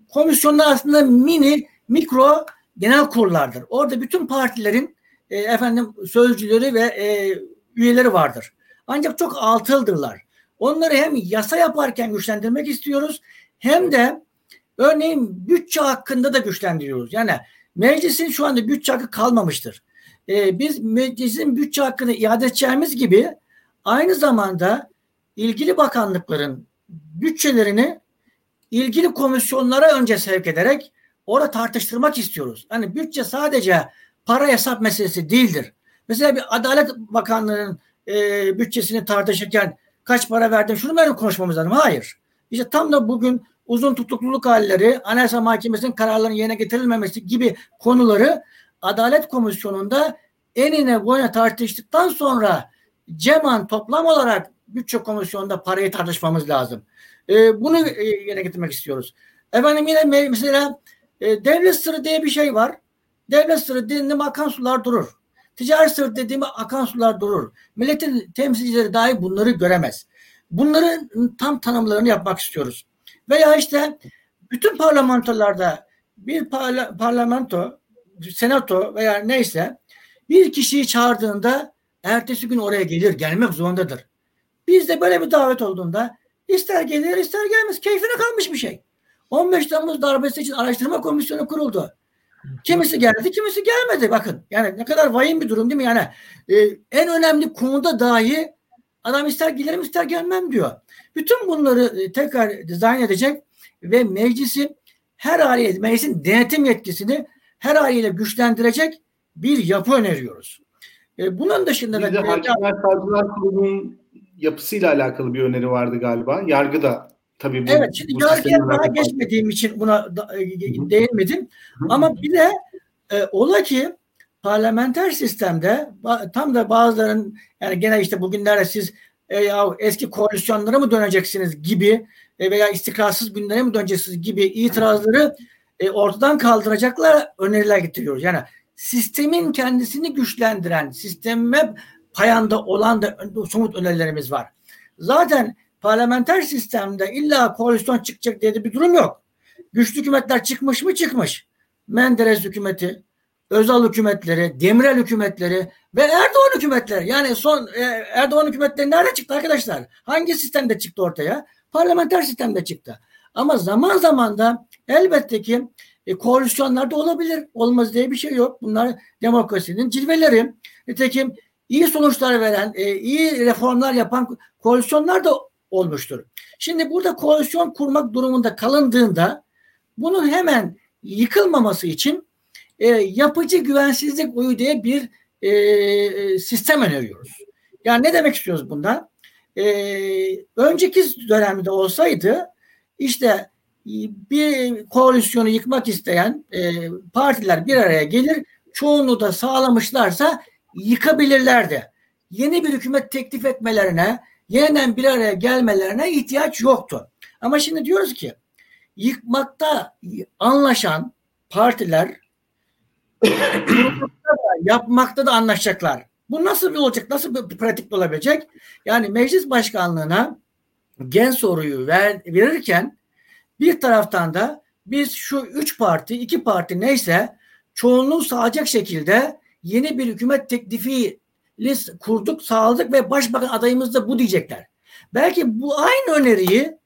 komisyonlar aslında mini, mikro genel kurullardır. Orada bütün partilerin e, efendim sözcüleri ve e, üyeleri vardır. Ancak çok altıldırlar. Onları hem yasa yaparken güçlendirmek istiyoruz hem de örneğin bütçe hakkında da güçlendiriyoruz. Yani meclisin şu anda bütçe hakkı kalmamıştır. Ee, biz meclisin bütçe hakkını iade edeceğimiz gibi aynı zamanda ilgili bakanlıkların bütçelerini ilgili komisyonlara önce sevk ederek orada tartıştırmak istiyoruz. Hani bütçe sadece para hesap meselesi değildir. Mesela bir Adalet Bakanlığı'nın e, bütçesini tartışırken kaç para verdim şunu böyle konuşmamız lazım. Hayır. İşte tam da bugün uzun tutukluluk halleri, Anayasa Mahkemesi'nin kararlarının yerine getirilmemesi gibi konuları Adalet Komisyonu'nda enine boyuna tartıştıktan sonra ceman toplam olarak bütçe komisyonunda parayı tartışmamız lazım. E, bunu e, yerine getirmek istiyoruz. Efendim yine mesela e, devlet sırrı diye bir şey var. Devlet sırrı dediğinde akan sular durur. Ticari sır dediğim akan sular durur. Milletin temsilcileri dahi bunları göremez. Bunların tam tanımlarını yapmak istiyoruz. Veya işte bütün parlamentolarda bir parla, parlamento, senato veya neyse bir kişiyi çağırdığında ertesi gün oraya gelir, gelmek zorundadır. Bizde böyle bir davet olduğunda ister gelir ister gelmez. Keyfine kalmış bir şey. 15 Temmuz darbesi için araştırma komisyonu kuruldu. Kimisi geldi, kimisi gelmedi. Bakın yani ne kadar vahim bir durum değil mi? Yani e, en önemli konuda dahi adam ister gelirim ister gelmem diyor. Bütün bunları e, tekrar dizayn edecek ve meclisi her haliyle meclisin denetim yetkisini her haliyle güçlendirecek bir yapı öneriyoruz. E, bunun dışında
bir da... de Hakimler Savcılar Kurulu'nun yapısıyla alakalı bir öneri vardı galiba. Yargı da tabii
bu, Evet, şimdi bu yargıya daha geçmediğim için buna da, e, değinmedim. Ama bir de e, ola ki parlamenter sistemde tam da bazıların yani gene işte bugünlerde siz e, ya eski koalisyonlara mı döneceksiniz gibi e, veya istikrarsız günlere mi döneceksiniz gibi itirazları e, ortadan kaldıracaklar öneriler getiriyoruz. Yani sistemin kendisini güçlendiren, sisteme payanda olan da somut önerilerimiz var. Zaten parlamenter sistemde illa koalisyon çıkacak diye de bir durum yok. Güçlü hükümetler çıkmış mı çıkmış. Menderes hükümeti, Özal hükümetleri, Demirel hükümetleri ve Erdoğan hükümetleri. Yani son e, Erdoğan hükümetleri nerede çıktı arkadaşlar? Hangi sistemde çıktı ortaya? Parlamenter sistemde çıktı. Ama zaman zaman da elbette ki e, koalisyonlar da olabilir. Olmaz diye bir şey yok. Bunlar demokrasinin cilveleri. Nitekim iyi sonuçlar veren, e, iyi reformlar yapan koalisyonlar da olmuştur. Şimdi burada koalisyon kurmak durumunda kalındığında bunun hemen yıkılmaması için e, yapıcı güvensizlik oyu diye bir e, sistem öneriyoruz. Yani ne demek istiyoruz bundan? E, önceki dönemde olsaydı işte bir koalisyonu yıkmak isteyen e, partiler bir araya gelir, çoğunluğu da sağlamışlarsa yıkabilirlerdi. Yeni bir hükümet teklif etmelerine yeniden bir araya gelmelerine ihtiyaç yoktu. Ama şimdi diyoruz ki yıkmakta anlaşan partiler yapmakta da anlaşacaklar. Bu nasıl bir olacak? Nasıl bir pratik olabilecek? Yani meclis başkanlığına gen soruyu ver, verirken bir taraftan da biz şu üç parti, iki parti neyse çoğunluğu sağlayacak şekilde yeni bir hükümet teklifi list kurduk, sağladık ve başbakan adayımız da bu diyecekler. Belki bu aynı öneriyi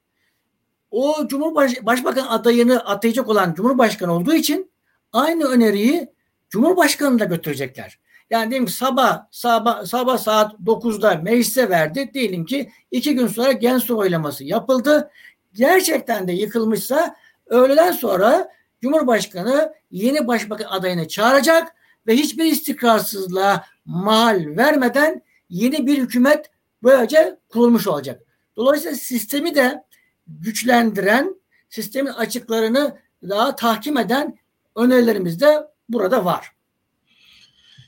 o Cumhurbaş Başbakan adayını atayacak olan Cumhurbaşkanı olduğu için aynı öneriyi Cumhurbaşkanı da götürecekler. Yani diyelim ki sabah, sabah, sabah saat 9'da meclise verdi. Diyelim ki iki gün sonra gen su oylaması yapıldı. Gerçekten de yıkılmışsa öğleden sonra Cumhurbaşkanı yeni başbakan adayını çağıracak ve hiçbir istikrarsızlığa mal vermeden yeni bir hükümet böylece kurulmuş olacak. Dolayısıyla sistemi de güçlendiren, sistemin açıklarını daha tahkim eden önerilerimiz de burada var.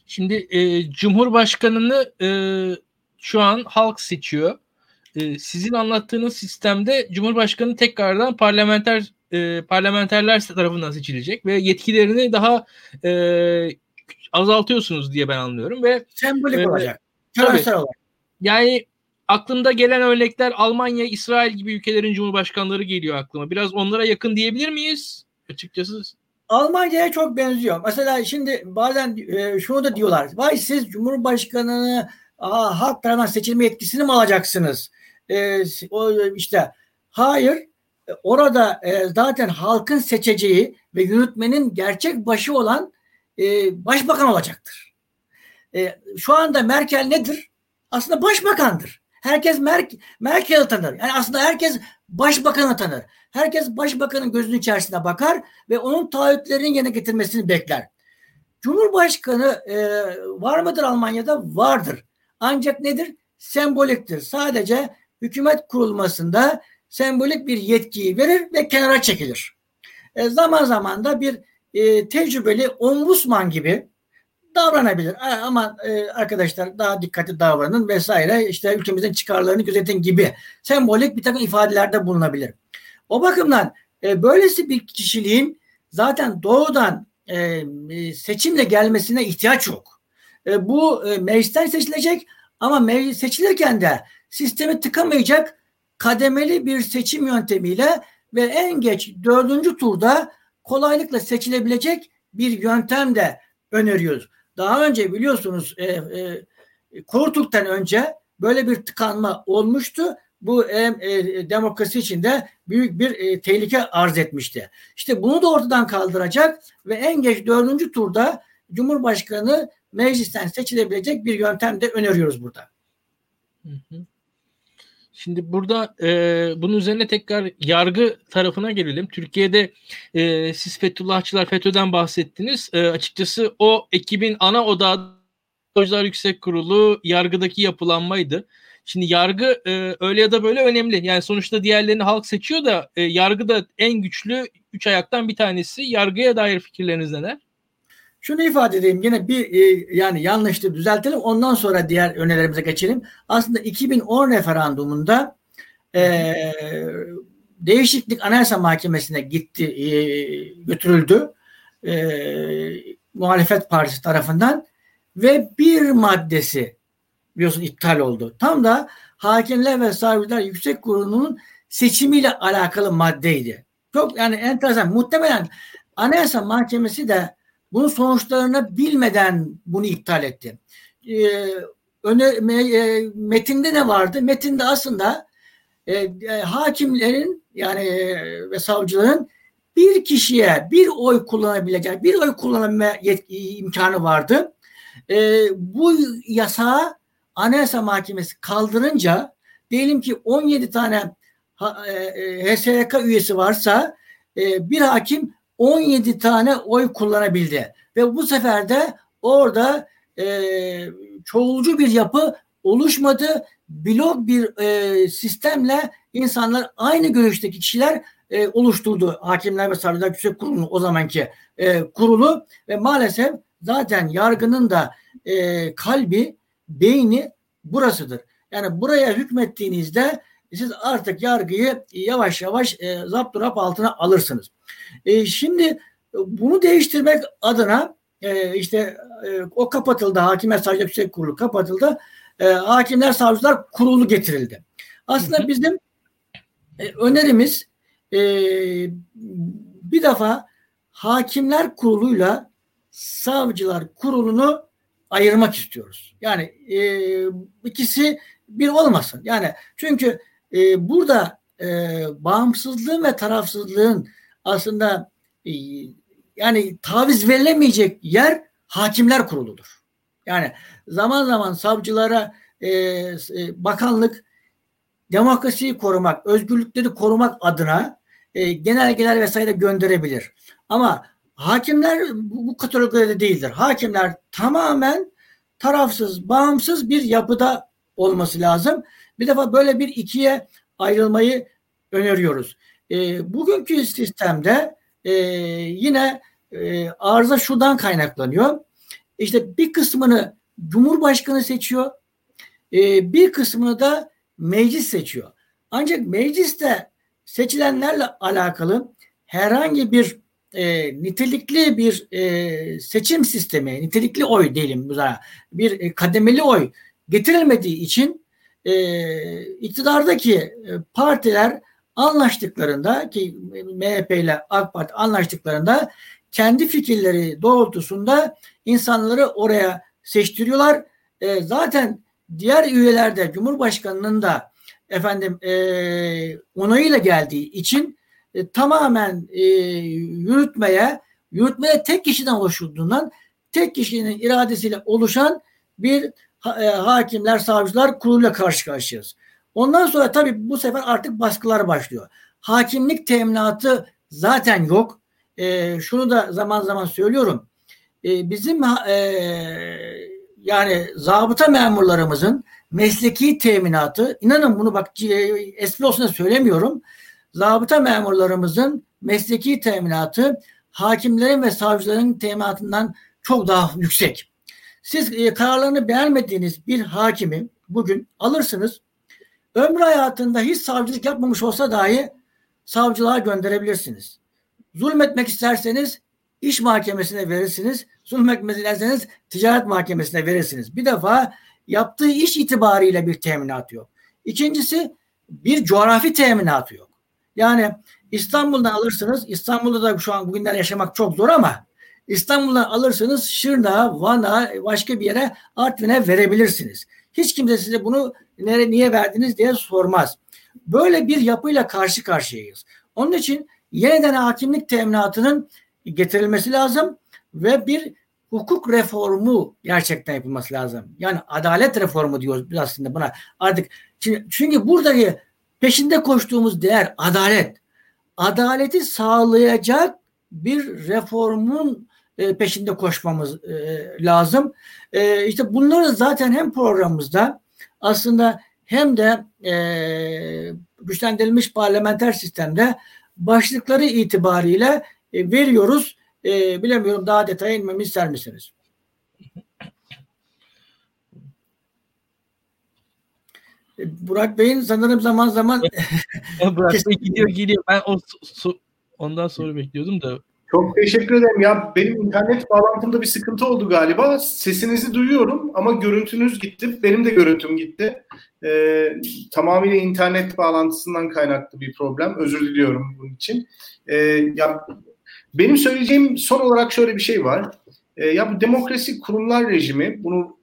Şimdi e, Cumhurbaşkanını e, şu an halk seçiyor. E, sizin anlattığınız sistemde Cumhurbaşkanı tekrardan parlamenter e, parlamenterler tarafından seçilecek ve yetkilerini daha e, azaltıyorsunuz diye ben anlıyorum ve
sembolik e, olacak. Tabii,
olarak. Yani aklımda gelen örnekler Almanya, İsrail gibi ülkelerin cumhurbaşkanları geliyor aklıma. Biraz onlara yakın diyebilir miyiz? Açıkçası
Almanya'ya çok benziyor. Mesela şimdi bazen e, şunu da diyorlar. Vay siz Cumhurbaşkanı'nı aa, halk tarafından seçilme yetkisini mi alacaksınız? E, o işte hayır. Orada e, zaten halkın seçeceği ve yürütmenin gerçek başı olan e, başbakan olacaktır. E, şu anda Merkel nedir? Aslında başbakandır. Herkes Mer Merkel'i tanır. Yani aslında herkes başbakanı tanır. Herkes başbakanın gözünün içerisine bakar ve onun taahhütlerinin yerine getirmesini bekler. Cumhurbaşkanı e, var mıdır Almanya'da? Vardır. Ancak nedir? Semboliktir. Sadece hükümet kurulmasında sembolik bir yetkiyi verir ve kenara çekilir. E, zaman zaman da bir e, tecrübeli ombudsman gibi davranabilir. Ama e, arkadaşlar daha dikkatli davranın vesaire işte ülkemizin çıkarlarını gözetin gibi sembolik bir takım ifadelerde bulunabilir. O bakımdan e, böylesi bir kişiliğin zaten doğudan e, seçimle gelmesine ihtiyaç yok. E, bu e, meclisten seçilecek ama meclis seçilirken de sistemi tıkamayacak kademeli bir seçim yöntemiyle ve en geç dördüncü turda kolaylıkla seçilebilecek bir yöntem de öneriyoruz. Daha önce biliyorsunuz e, e, Kortuk'tan önce böyle bir tıkanma olmuştu. Bu e, e, demokrasi için de büyük bir e, tehlike arz etmişti. İşte bunu da ortadan kaldıracak ve en geç dördüncü turda Cumhurbaşkanı meclisten seçilebilecek bir yöntem de öneriyoruz burada.
Şimdi burada e, bunun üzerine tekrar yargı tarafına gelelim. Türkiye'de e, siz Fethullahçılar FETÖ'den bahsettiniz. E, açıkçası o ekibin ana odağı Yüksek Kurulu yargıdaki yapılanmaydı. Şimdi yargı e, öyle ya da böyle önemli. Yani sonuçta diğerlerini halk seçiyor da e, yargı da en güçlü üç ayaktan bir tanesi. Yargıya dair fikirleriniz neler?
Şunu ifade edeyim yine bir e, yani yanlıştı düzeltelim ondan sonra diğer önerilerimize geçelim. Aslında 2010 referandumunda e, değişiklik Anayasa Mahkemesi'ne gitti e, götürüldü e, muhalefet partisi tarafından ve bir maddesi biliyorsun iptal oldu. Tam da Hakimler ve Savcılar Yüksek Kurulu'nun seçimiyle alakalı maddeydi. Çok yani enteresan. Muhtemelen Anayasa Mahkemesi de bunun sonuçlarını bilmeden bunu iptal etti. Ee, öne, me, e, metinde ne vardı? Metinde aslında e, e, hakimlerin yani e, ve savcıların bir kişiye bir oy kullanabilecek, bir oy kullanma imkanı vardı. E, bu yasağı Anayasa Mahkemesi kaldırınca diyelim ki 17 tane e, e, HSYK üyesi varsa e, bir hakim 17 tane oy kullanabildi. Ve bu sefer de orada e, çoğulcu bir yapı oluşmadı. Blok bir e, sistemle insanlar aynı görüşteki kişiler e, oluşturdu. Hakimler ve Savcılar Yüksek Kurulu o zamanki e, kurulu ve maalesef zaten yargının da e, kalbi, beyni burasıdır. Yani buraya hükmettiğinizde siz artık yargıyı yavaş yavaş e, zapturap altına alırsınız. E, şimdi bunu değiştirmek adına e, işte e, o kapatıldı. Hakimler Savcılar Yüksek Kurulu kapatıldı. E, Hakimler Savcılar Kurulu getirildi. Aslında hı hı. bizim e, önerimiz e, bir defa Hakimler Kurulu'yla Savcılar Kurulu'nu ayırmak istiyoruz. Yani e, ikisi bir olmasın. Yani çünkü e, burada e, bağımsızlığın ve tarafsızlığın aslında e, yani taviz verilemeyecek yer hakimler kuruludur. Yani zaman zaman savcılara e, e, bakanlık demokrasiyi korumak, özgürlükleri korumak adına e, genelgeler vesaire gönderebilir. Ama hakimler bu, kategoride değildir. Hakimler tamamen tarafsız, bağımsız bir yapıda olması lazım. Bir defa böyle bir ikiye ayrılmayı öneriyoruz. E, bugünkü sistemde e, yine e, arıza şuradan kaynaklanıyor. İşte bir kısmını Cumhurbaşkanı seçiyor, e, bir kısmını da meclis seçiyor. Ancak mecliste seçilenlerle alakalı herhangi bir e, nitelikli bir e, seçim sistemi, nitelikli oy diyelim buna, bir e, kademeli oy getirilmediği için e, iktidardaki e, partiler anlaştıklarında ki MHP ile AK Parti anlaştıklarında kendi fikirleri doğrultusunda insanları oraya seçtiriyorlar. E, zaten diğer üyelerde Cumhurbaşkanının da efendim e, onayıyla geldiği için e, tamamen e, yürütmeye yürütmeye tek kişiden oluşturduğundan tek kişinin iradesiyle oluşan bir e, hakimler, savcılar kuruluyla karşı karşıyayız. Ondan sonra tabii bu sefer artık baskılar başlıyor. Hakimlik teminatı zaten yok. E, şunu da zaman zaman söylüyorum. E, bizim e, yani zabıta memurlarımızın mesleki teminatı, inanın bunu bak espri olsun da söylemiyorum. Zabıta memurlarımızın mesleki teminatı hakimlerin ve savcıların teminatından çok daha yüksek. Siz e, kararlarını beğenmediğiniz bir hakimi bugün alırsınız. Ömrü hayatında hiç savcılık yapmamış olsa dahi savcılığa gönderebilirsiniz. Zulmetmek isterseniz iş mahkemesine verirsiniz. Zulmetmek isterseniz ticaret mahkemesine verirsiniz. Bir defa yaptığı iş itibariyle bir teminat yok. İkincisi bir coğrafi teminatı yok. Yani İstanbul'dan alırsınız. İstanbul'da da şu an bugünler yaşamak çok zor ama İstanbul'dan alırsınız Şırnağa, Van'a, başka bir yere Artvin'e verebilirsiniz. Hiç kimse size bunu nere, niye verdiniz diye sormaz. Böyle bir yapıyla karşı karşıyayız. Onun için yeniden hakimlik teminatının getirilmesi lazım ve bir hukuk reformu gerçekten yapılması lazım. Yani adalet reformu diyoruz biz aslında buna. Artık çünkü, buradaki peşinde koştuğumuz değer adalet. Adaleti sağlayacak bir reformun e, peşinde koşmamız e, lazım. E, işte bunları zaten hem programımızda aslında hem de güçlendirilmiş parlamenter sistemde başlıkları itibariyle veriyoruz. Bilemiyorum daha detaya inmemi ister misiniz? Burak Bey'in sanırım zaman zaman
Burak Bey gidiyor gidiyor. Ben o so, ondan sonra bekliyordum da
çok teşekkür ederim. Ya benim internet bağlantımda bir sıkıntı oldu galiba. Sesinizi duyuyorum ama görüntünüz gitti. Benim de görüntüm gitti. Ee, tamamıyla internet bağlantısından kaynaklı bir problem. Özür diliyorum bunun için. Ee, ya benim söyleyeceğim son olarak şöyle bir şey var. Ee, ya bu demokrasi kurumlar rejimi bunu e,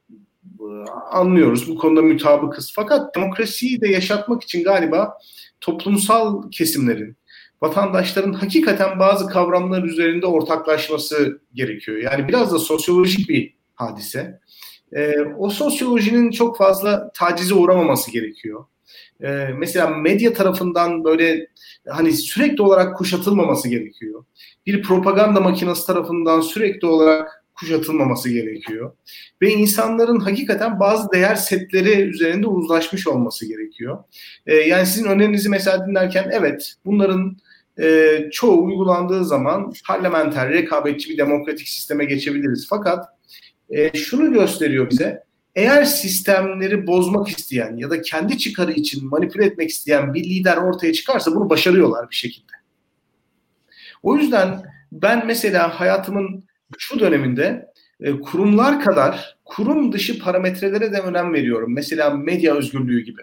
anlıyoruz. Bu konuda mütabıkız. Fakat demokrasiyi de yaşatmak için galiba toplumsal kesimlerin vatandaşların hakikaten bazı kavramlar üzerinde ortaklaşması gerekiyor. Yani biraz da sosyolojik bir hadise. E, o sosyolojinin çok fazla tacize uğramaması gerekiyor. E, mesela medya tarafından böyle hani sürekli olarak kuşatılmaması gerekiyor. Bir propaganda makinesi tarafından sürekli olarak kuşatılmaması gerekiyor. Ve insanların hakikaten bazı değer setleri üzerinde uzlaşmış olması gerekiyor. E, yani sizin önerinizi mesela dinlerken evet bunların e, çoğu uygulandığı zaman parlamenter, rekabetçi bir demokratik sisteme geçebiliriz. Fakat e, şunu gösteriyor bize, eğer sistemleri bozmak isteyen ya da kendi çıkarı için manipüle etmek isteyen bir lider ortaya çıkarsa bunu başarıyorlar bir şekilde. O yüzden ben mesela hayatımın şu döneminde e, kurumlar kadar kurum dışı parametrelere de önem veriyorum. Mesela medya özgürlüğü gibi.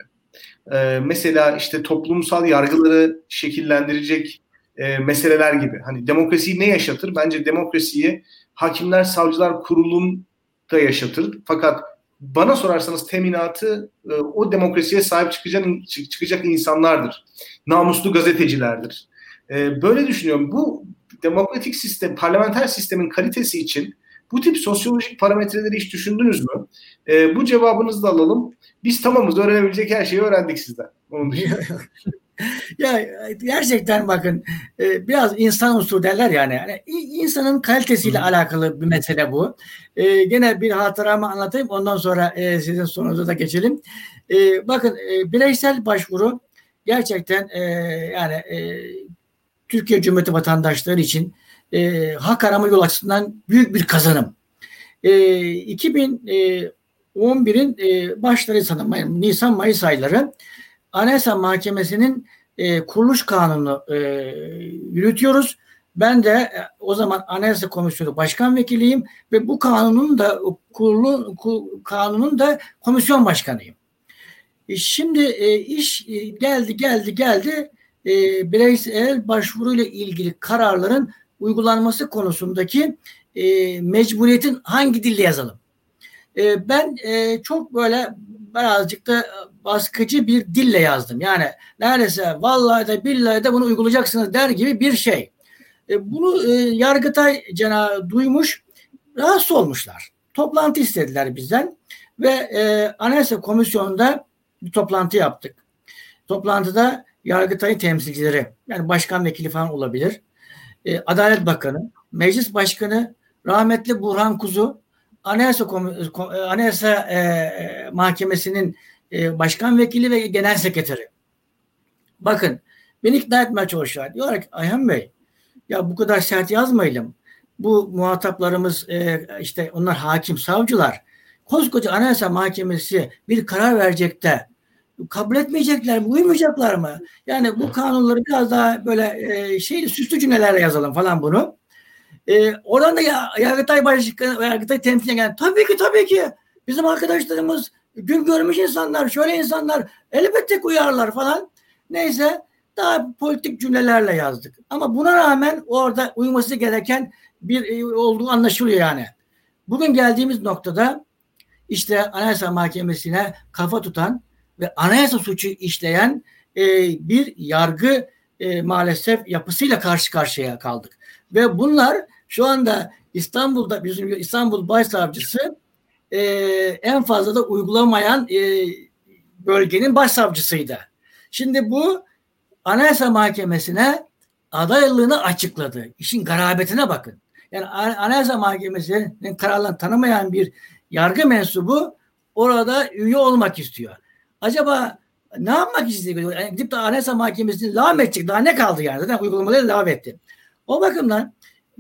E, mesela işte toplumsal yargıları şekillendirecek e, meseleler gibi. Hani demokrasiyi ne yaşatır? Bence demokrasiyi Hakimler Savcılar Kurulu'nda yaşatır. Fakat bana sorarsanız teminatı e, o demokrasiye sahip çıkacak, çıkacak insanlardır. Namuslu gazetecilerdir. E, böyle düşünüyorum. Bu demokratik sistem, parlamenter sistemin kalitesi için bu tip sosyolojik parametreleri hiç düşündünüz mü? E, bu cevabınızı da alalım. Biz tamamız öğrenebilecek her şeyi öğrendik sizden. Onu
ya gerçekten bakın e, biraz insan unsuru derler yani. yani insanın kalitesiyle Hı. alakalı bir mesele bu. E, gene bir hatıramı anlatayım ondan sonra e, sizin sorunuza da geçelim. E, bakın e, bireysel başvuru gerçekten e, yani e, Türkiye Cumhuriyeti vatandaşları için e, hak arama yol açısından büyük bir kazanım. E, 2011'in e, başları sanırım Nisan-Mayıs ayları Anayasa Mahkemesi'nin e, kuruluş kanunu e, yürütüyoruz. Ben de e, o zaman Anayasa Komisyonu Başkan Vekiliyim ve bu kanunun da kurulu kanunun da komisyon başkanıyım. E, şimdi e, iş e, geldi geldi geldi e, bireysel başvuruyla ilgili kararların uygulanması konusundaki e, mecburiyetin hangi dille yazalım? E, ben e, çok böyle birazcık da baskıcı bir dille yazdım. Yani neredeyse vallahi de billahi de bunu uygulayacaksınız der gibi bir şey. E, bunu e, Yargıtay Cenahı duymuş, rahatsız olmuşlar. Toplantı istediler bizden ve e, Anayasa Komisyonu'nda bir toplantı yaptık. Toplantıda Yargıtay'ın temsilcileri, yani başkan vekili falan olabilir, e, Adalet Bakanı, Meclis Başkanı, rahmetli Burhan Kuzu, Anayasa, Anayasa e, Mahkemesi'nin e, başkan vekili ve genel sekreteri. Bakın beni ikna etmeye çalışıyorlar. Diyorlar ki Ayhan Bey ya bu kadar sert yazmayalım. Bu muhataplarımız e, işte onlar hakim savcılar. Koskoca Anayasa Mahkemesi bir karar verecek de kabul etmeyecekler mi? Uymayacaklar mı? Yani bu kanunları biraz daha böyle e, şeyli süslü cümlelerle yazalım falan bunu. E, oradan da ya, Yargıtay Başkanı, Yargıtay temsilen gelen tabii ki tabii ki bizim arkadaşlarımız gün görmüş insanlar, şöyle insanlar elbette uyarlar falan. Neyse daha politik cümlelerle yazdık. Ama buna rağmen orada uyması gereken bir e, olduğu anlaşılıyor yani. Bugün geldiğimiz noktada işte Anayasa Mahkemesi'ne kafa tutan ve anayasa suçu işleyen e, bir yargı e, maalesef yapısıyla karşı karşıya kaldık. Ve bunlar şu anda İstanbul'da bizim İstanbul Başsavcısı e, en fazla da uygulamayan e, bölgenin başsavcısıydı. Şimdi bu Anayasa Mahkemesi'ne adaylığını açıkladı. İşin garabetine bakın. Yani Anayasa Mahkemesi'nin kararlarını tanımayan bir yargı mensubu orada üye olmak istiyor. Acaba ne yapmak istiyor? Yani gidip de Anayasa Mahkemesi'ni lağım edecek. Daha ne kaldı yani? Zaten uygulamaları lağım etti. O bakımdan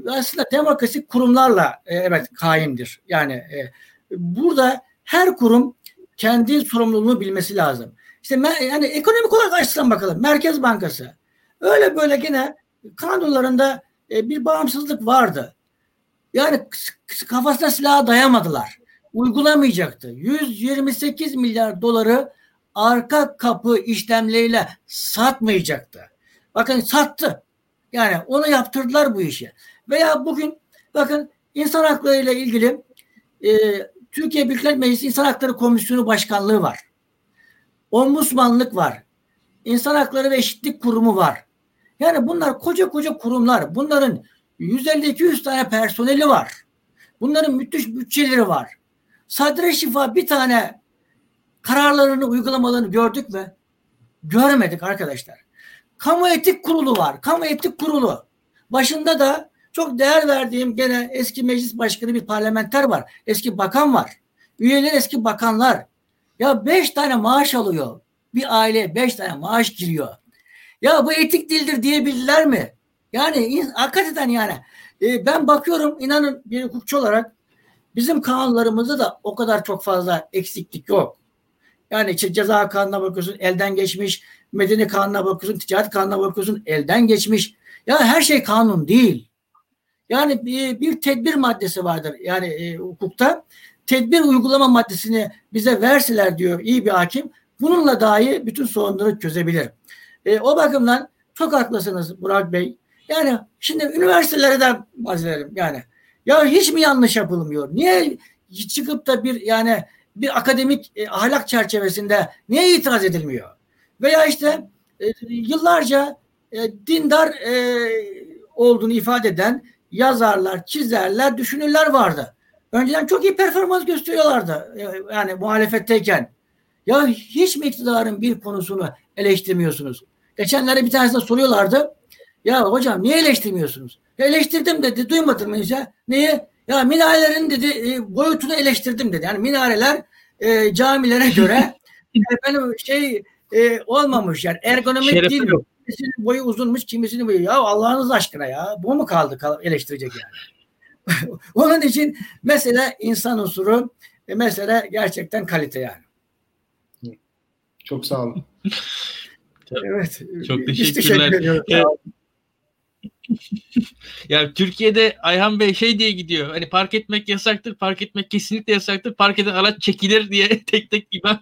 aslında demokrasi kurumlarla e, evet kaimdir. Yani e, burada her kurum kendi sorumluluğunu bilmesi lazım. İşte yani ekonomik olarak açısından bakalım. Merkez Bankası. Öyle böyle gene kanunlarında e, bir bağımsızlık vardı. Yani kafasına silah dayamadılar. Uygulamayacaktı. 128 milyar doları arka kapı işlemleriyle satmayacaktı. Bakın sattı. Yani onu yaptırdılar bu işi. Veya bugün bakın insan hakları ile ilgili e, Türkiye Büyük Meclisi İnsan Hakları Komisyonu Başkanlığı var. Ombudsmanlık var. İnsan Hakları ve Eşitlik Kurumu var. Yani bunlar koca koca kurumlar. Bunların 150-200 tane personeli var. Bunların müthiş bütçeleri var. Sadre Şifa bir tane kararlarını uygulamalarını gördük mü? Görmedik arkadaşlar. Kamu Etik Kurulu var. Kamu Etik Kurulu. Başında da çok değer verdiğim gene eski meclis başkanı bir parlamenter var. Eski bakan var. Üyeler eski bakanlar. Ya beş tane maaş alıyor. Bir aile beş tane maaş giriyor. Ya bu etik dildir diyebilirler mi? Yani hakikaten yani e, ben bakıyorum inanın bir hukukçu olarak Bizim kanunlarımızda da o kadar çok fazla eksiklik yok. Yani işte ceza kanuna bakıyorsun elden geçmiş, medeni kanuna bakıyorsun, ticaret kanuna bakıyorsun elden geçmiş. Ya her şey kanun değil. Yani bir, bir tedbir maddesi vardır yani e, hukukta. Tedbir uygulama maddesini bize verseler diyor iyi bir hakim. Bununla dahi bütün sorunları çözebilir. E, o bakımdan çok haklısınız Burak Bey. Yani şimdi üniversitelere de bahsedelim yani. Ya hiç mi yanlış yapılmıyor? Niye çıkıp da bir yani bir akademik e, ahlak çerçevesinde niye itiraz edilmiyor? Veya işte e, yıllarca e, dindar e, olduğunu ifade eden yazarlar, çizerler, düşünürler vardı. Önceden çok iyi performans gösteriyorlardı. E, yani muhalefetteyken. Ya hiç mi iktidarın bir konusunu eleştirmiyorsunuz? Geçenlerde bir tanesine soruyorlardı. Ya hocam niye eleştirmiyorsunuz? Ya eleştirdim dedi. Duymadın mı hiç? Niye? Ya minarelerin dedi e, boyutunu eleştirdim dedi. Yani minareler e, camilere göre efendim şey e, olmamış yani ergonomik Şerefli değil. Yok. Kimisinin boyu uzunmuş, kimisinin boyu. Ya Allah'ınız aşkına ya. Bu mu kaldı eleştirecek yani? Onun için mesela insan unsuru e, mesela gerçekten kalite yani.
Çok sağ olun.
evet. Çok teşekkürler. teşekkür ya Türkiye'de Ayhan Bey şey diye gidiyor. Hani park etmek yasaktır, park etmek kesinlikle yasaktır. Park eden araç çekilir diye tek tek iman.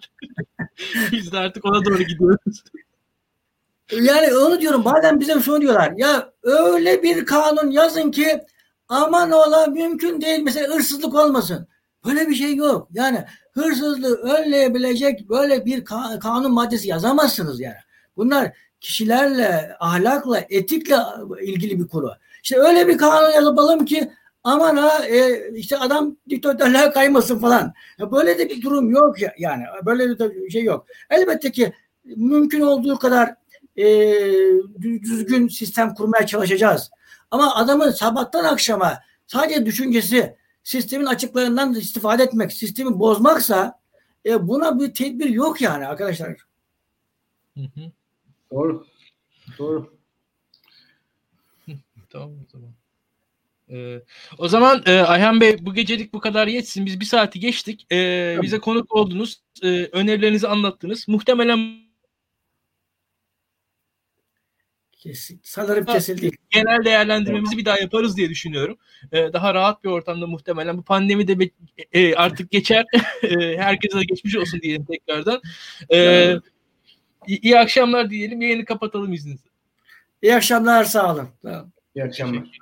Biz de artık ona doğru gidiyoruz.
Yani onu diyorum. Bazen bize şunu diyorlar. Ya öyle bir kanun yazın ki aman ola mümkün değil. Mesela hırsızlık olmasın. Böyle bir şey yok. Yani hırsızlığı önleyebilecek böyle bir kanun maddesi yazamazsınız yani. Bunlar kişilerle, ahlakla, etikle ilgili bir konu. İşte öyle bir kanun yapalım ki aman ha e, işte adam diktatörlüğe kaymasın falan. Böyle de bir durum yok ya, yani. Böyle bir şey yok. Elbette ki mümkün olduğu kadar e, düzgün sistem kurmaya çalışacağız. Ama adamın sabahtan akşama sadece düşüncesi sistemin açıklarından istifade etmek, sistemi bozmaksa e, buna bir tedbir yok yani arkadaşlar.
Hı hı. Doğru. Doğru.
tamam o zaman. Ee, o zaman e, Ayhan Bey bu gecelik bu kadar yetsin. Biz bir saati geçtik. Ee, bize konuk oldunuz. E, önerilerinizi anlattınız. Muhtemelen
Kesin. Sanırım kesildi.
Genel değerlendirmemizi bir daha yaparız diye düşünüyorum. Ee, daha rahat bir ortamda muhtemelen. Bu pandemi de be, e, artık geçer. e, herkese de geçmiş olsun diyelim tekrardan. Ee, İyi akşamlar diyelim. Yayını kapatalım izninizle.
İyi akşamlar. Sağ olun.
İyi akşamlar.